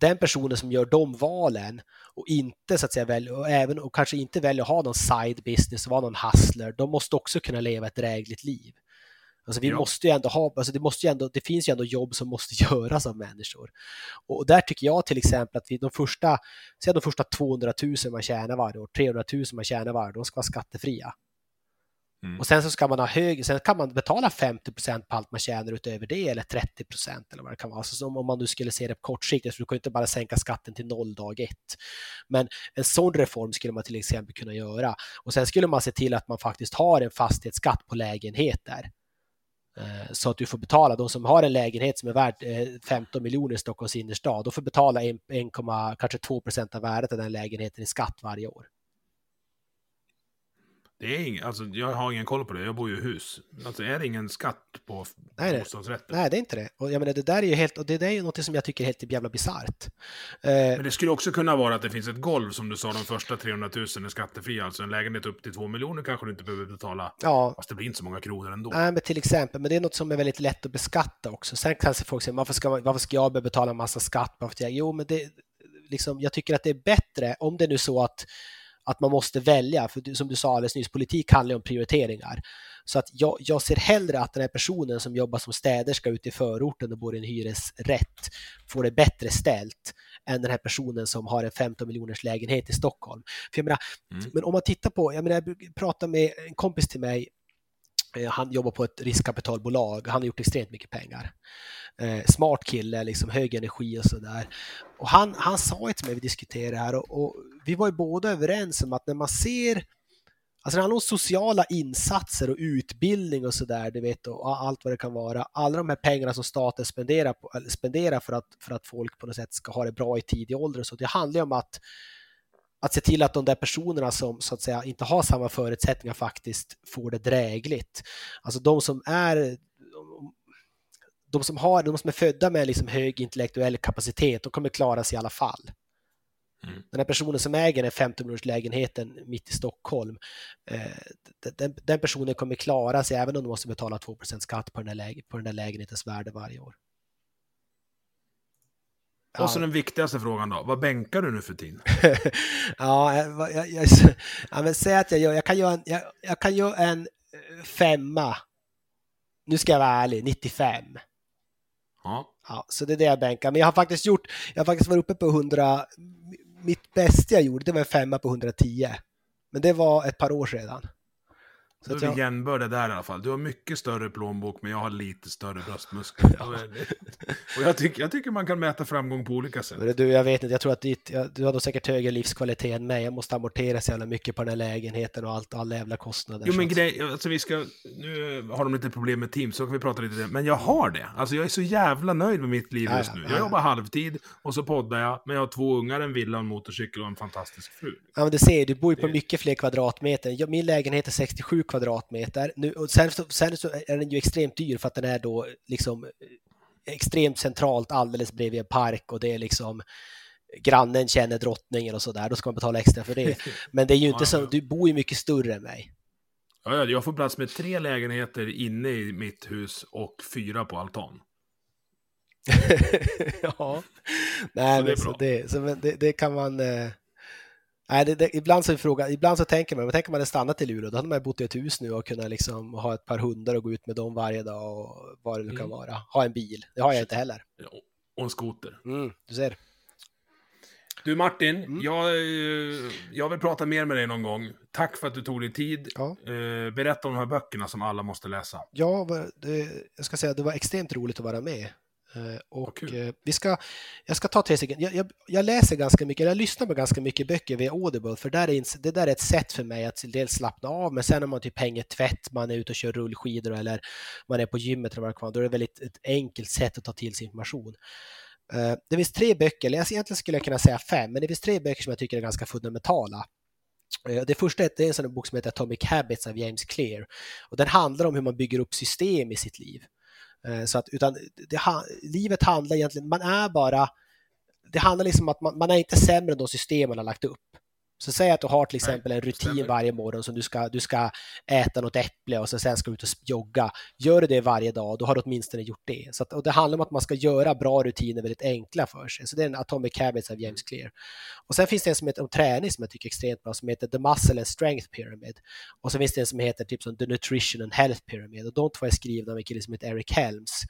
den personen som gör de valen och inte så att säga väljer, och även och kanske inte väljer att ha någon side business och vara någon hustler, de måste också kunna leva ett drägligt liv. Alltså vi
Ja.
måste ju ändå ha, alltså det, måste ju ändå, det finns ju ändå jobb som måste [laughs] göras av människor. Och där tycker jag till exempel att vi de första, säg de första 200 000 man tjänar varje år, 300 000 man tjänar varje år, de ska vara skattefria.
Mm.
Och sen så ska man ha hög, sen kan man betala 50 procent på allt man tjänar utöver det eller 30 procent. eller vad det kan vara. Så som om man nu skulle se det på kortsiktigt, för du kan ju inte bara sänka skatten till noll dag ett. Men en sån reform skulle man till exempel kunna göra. Och sen skulle man se till att man faktiskt har en fastighetsskatt på lägenheter. Eh, så att du får betala, de som har en lägenhet som är värd eh, 15 miljoner i Stockholms innerstad, de får betala 1, 1, kanske 2 procent av värdet av den lägenheten i skatt varje år.
Det är ing, alltså, jag har ingen koll på det, jag bor ju i hus. Alltså är det ingen skatt på
Nej,
bostadsrätter?
Nej, det är inte det. Och jag menar, det där är ju helt, och det där är ju något som jag tycker är helt jävla bisarrt. Eh,
Men det skulle också kunna vara att det finns ett golv, som du sa, de första 300 000 är skattefria. Alltså en lägenhet upp till 2 miljoner kanske du inte behöver betala.
ja,
Fast det blir inte så många kronor ändå.
nej, men till exempel, men det är något som är väldigt lätt att beskatta också. Sen kanske folk säger, varför ska, varför ska jag behöva betala en massa skatt? Jag, jo, men det, liksom, jag tycker att det är bättre, om det är nu så att att man måste välja, för som du sa alldeles nyss, politik handlar ju om prioriteringar. Så att jag, jag ser hellre att den här personen som jobbar som städerska ute i förorten och bor i en hyresrätt får det bättre ställt än den här personen som har en 15 miljoners lägenhet i Stockholm. Menar,
Mm.
Men om man tittar på, jag menar, jag pratade med en kompis till mig, eh, han jobbar på ett riskkapitalbolag, han har gjort extremt mycket pengar. Eh, smart kille, liksom hög energi och sådär. Och han, han sa ju till mig, vi diskuterade det här, och, och vi var ju båda överens om att när man ser Alltså det handlar om sociala insatser och utbildning och sådär, du vet, och allt vad det kan vara. Alla de här pengarna som staten spenderar, på, eller spenderar för, att, för att folk på något sätt ska ha det bra i tidig ålder och så. Det handlar ju om att, att se till att de där personerna som så att säga inte har samma förutsättningar faktiskt får det drägligt. Alltså de som är de som, har, de som är födda med liksom hög intellektuell kapacitet, de kommer klara sig i alla fall.
Mm.
Den här personen som äger den 15 lägenheten mitt i Stockholm, eh, den, den personen kommer klara sig även om de måste betala 2% skatt på den, här på den där lägenhetens värde varje år.
Och så den viktigaste frågan då, vad bänkar du nu för tiden? [laughs]
ja, jag, jag, jag, ja, men säg att jag gör, jag kan göra en, jag, jag kan göra en eh, femma. Nu ska jag vara ärlig, 95.
Ja.
Ja, så det är det jag bänkar. Men jag har faktiskt gjort, jag har faktiskt varit uppe på 100, mitt bästa jag gjorde, det var en femma på 110. Men det var ett par år sedan. Så
Då är vi
jag,
jämnbörd där i alla fall. Du har mycket större plånbok, men jag har lite större bröstmuskler. [laughs] Det- Och jag tycker, jag tycker man kan mäta framgång på olika sätt.
Du, jag vet inte, jag tror att ditt, du har nog säkert högre livskvalitet än mig. Jag måste amortera så jävla mycket på den här lägenheten och allt, alla jävla kostnader.
Jo men grej, alltså vi ska, nu har de lite problem med Teams, så kan vi prata lite om det. Men jag har det. Alltså jag är så jävla nöjd med mitt liv just nu.
ja,
Jag
ja.
jobbar halvtid och så poddar jag, men jag har två ungar, en villa, en motorcykel och en fantastisk fru.
Ja, men du ser, du bor ju på
Det-
mycket fler kvadratmeter. Min lägenhet är 67 kvadratmeter. Nu, och sen, så- sen så är den ju extremt dyr för att den är då liksom eh, extremt centralt alldeles bredvid en park och det är liksom grannen känner drottningen och sådär, då ska man betala extra för det. [laughs] Men det är ju inte så, du bor ju mycket större än mig.
Ja, ja, jag får plats med tre lägenheter inne i mitt hus och fyra på altan. [laughs]
ja. Nej,
Så det
men så det, så men det, det kan man... Nej, det, det, ibland, så fråga, ibland så tänker man, men tänker man hade stannat i Luleå, då hade man bott i ett hus nu och kunnat liksom ha ett par hundar och gå ut med dem varje dag och vad det nu kan
Mm.
vara. Ha en bil, det har jag inte heller.
Och en skoter.
Mm, du ser.
Du Martin,
Mm.
jag, eh, jag vill prata mer med dig någon gång. Tack för att du tog dig tid.
Ja.
Eh, berätta om de här böckerna som alla måste läsa.
Ja, det, jag ska säga att det var extremt roligt att vara med. Eh, Och
kul.
eh, vi ska, jag ska ta tre sekunder. Jag, jag, jag läser ganska mycket, jag lyssnar på ganska mycket böcker via Audible, för där är, det där är ett sätt för mig att dels slappna av, men sen när man typ hänger tvätt, man är ute och kör rullskidor eller man är på gymmet eller vad det kan vara, då är det väldigt ett enkelt sätt att ta till sig information. Eh, Det finns tre böcker, eller egentligen skulle jag kunna säga fem, men det finns tre böcker som jag tycker är ganska fundamentala. Det första är en sån bok som heter Atomic Habits av James Clear. Och den handlar om hur man bygger upp system i sitt liv. Eh, så att, utan det, livet handlar egentligen, man är bara, det handlar liksom om att man, man är inte sämre än de system man har lagt upp. Så säg att du har till exempel en rutin
stämmer.
varje morgon som du ska, du ska äta något äpple och så sen ska du ut och jogga. Gör du det varje dag, då har du åtminstone gjort det. Så att, och det handlar om att man ska göra bra rutiner väldigt enkla för sig. Så det är en Atomic Habits av James Clear. Och sen finns det en som heter om träning som jag tycker är extremt bra, som heter The Muscle and Strength Pyramid. Och så finns det en som heter typ som The Nutrition and Health Pyramid. Och de två är skrivna av en kille som heter Eric Helms.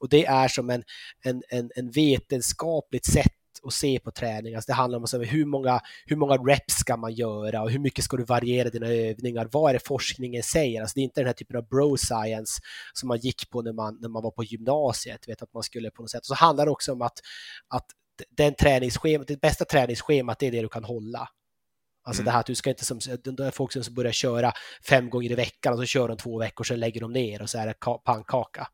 Och det är som en, en, en, en vetenskapligt sätt att se på träning. Alltså det handlar om alltså hur, många, hur många reps ska man göra och hur mycket ska du variera dina övningar? Vad är det forskningen säger? Alltså det är inte den här typen av bro science som man gick på när man, när man var på gymnasiet, vet att man skulle på något sätt. Och så handlar det också om att, att den träningsschemat, det bästa träningsschemat det är det du kan hålla. Alltså
Mm.
det här att du ska inte som, är folk som börjar köra fem gånger i veckan och så kör de två veckor, sen lägger de ner och så är det ka- pannkaka.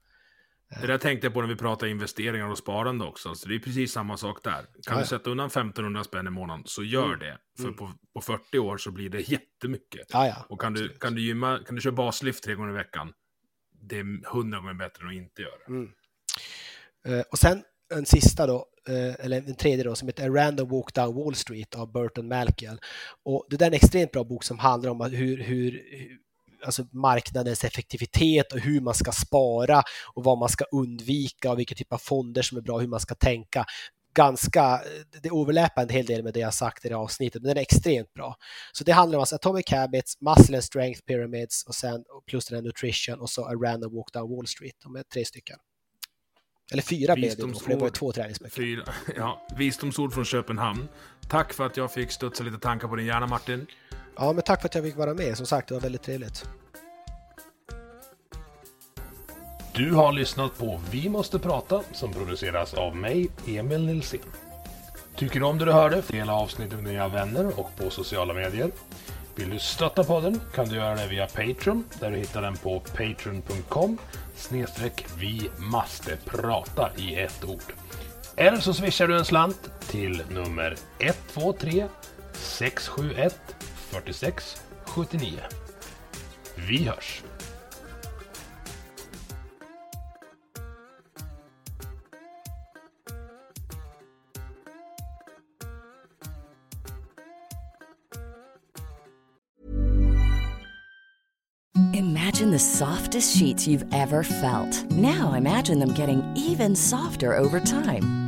Det där tänkte jag på när vi pratade investeringar och sparande också. Så det är precis samma sak där. Kan
Ja,
du sätta undan 1500 spänn i månaden, så gör
Mm.
det. För
Mm.
på, på 40 år så blir det jättemycket.
Ja.
Och kan du, kan du gymma, kan du köra baslyft tre gånger i veckan, det är hundra gånger bättre än att inte göra det.
Mm. Eh, och sen en sista då, eh, eller en tredje då, som heter A Random Walk Down Wall Street av Burton Malkiel. Och det där är en extremt bra bok som handlar om hur, hur alltså marknadens effektivitet och hur man ska spara och vad man ska undvika och vilka typ av fonder som är bra, hur man ska tänka. Ganska, det överlappar en hel del med det jag sagt i det här avsnittet, men den är extremt bra. Så det handlar om alltså Atomic Habits, Muscle and Strength Pyramids och sen plus den här Nutrition och så A Random Walk Down Wall Street. De är tre stycken. Eller fyra blev det för det var två träningsböcker.
Fyra, [laughs] ja, visdomsord från Köpenhamn. Tack för att jag fick studsa lite tankar på din hjärna, Martin.
Ja, men tack för att jag fick vara med. Som sagt, det var väldigt trevligt.
Du har lyssnat på Vi måste prata som produceras av mig, Emil Nilsson. Tycker du om det du hörde? Dela avsnittet med dina vänner och på sociala medier. Vill du stötta podden kan du göra det via Patreon där du hittar den på patreon.com snedstreck vi måste prata i ett ord. Eller så swishar du en slant till nummer 123 671 46 79. Vi hörs!
Imagine the softest sheets you've ever felt. Now imagine them getting even softer over time.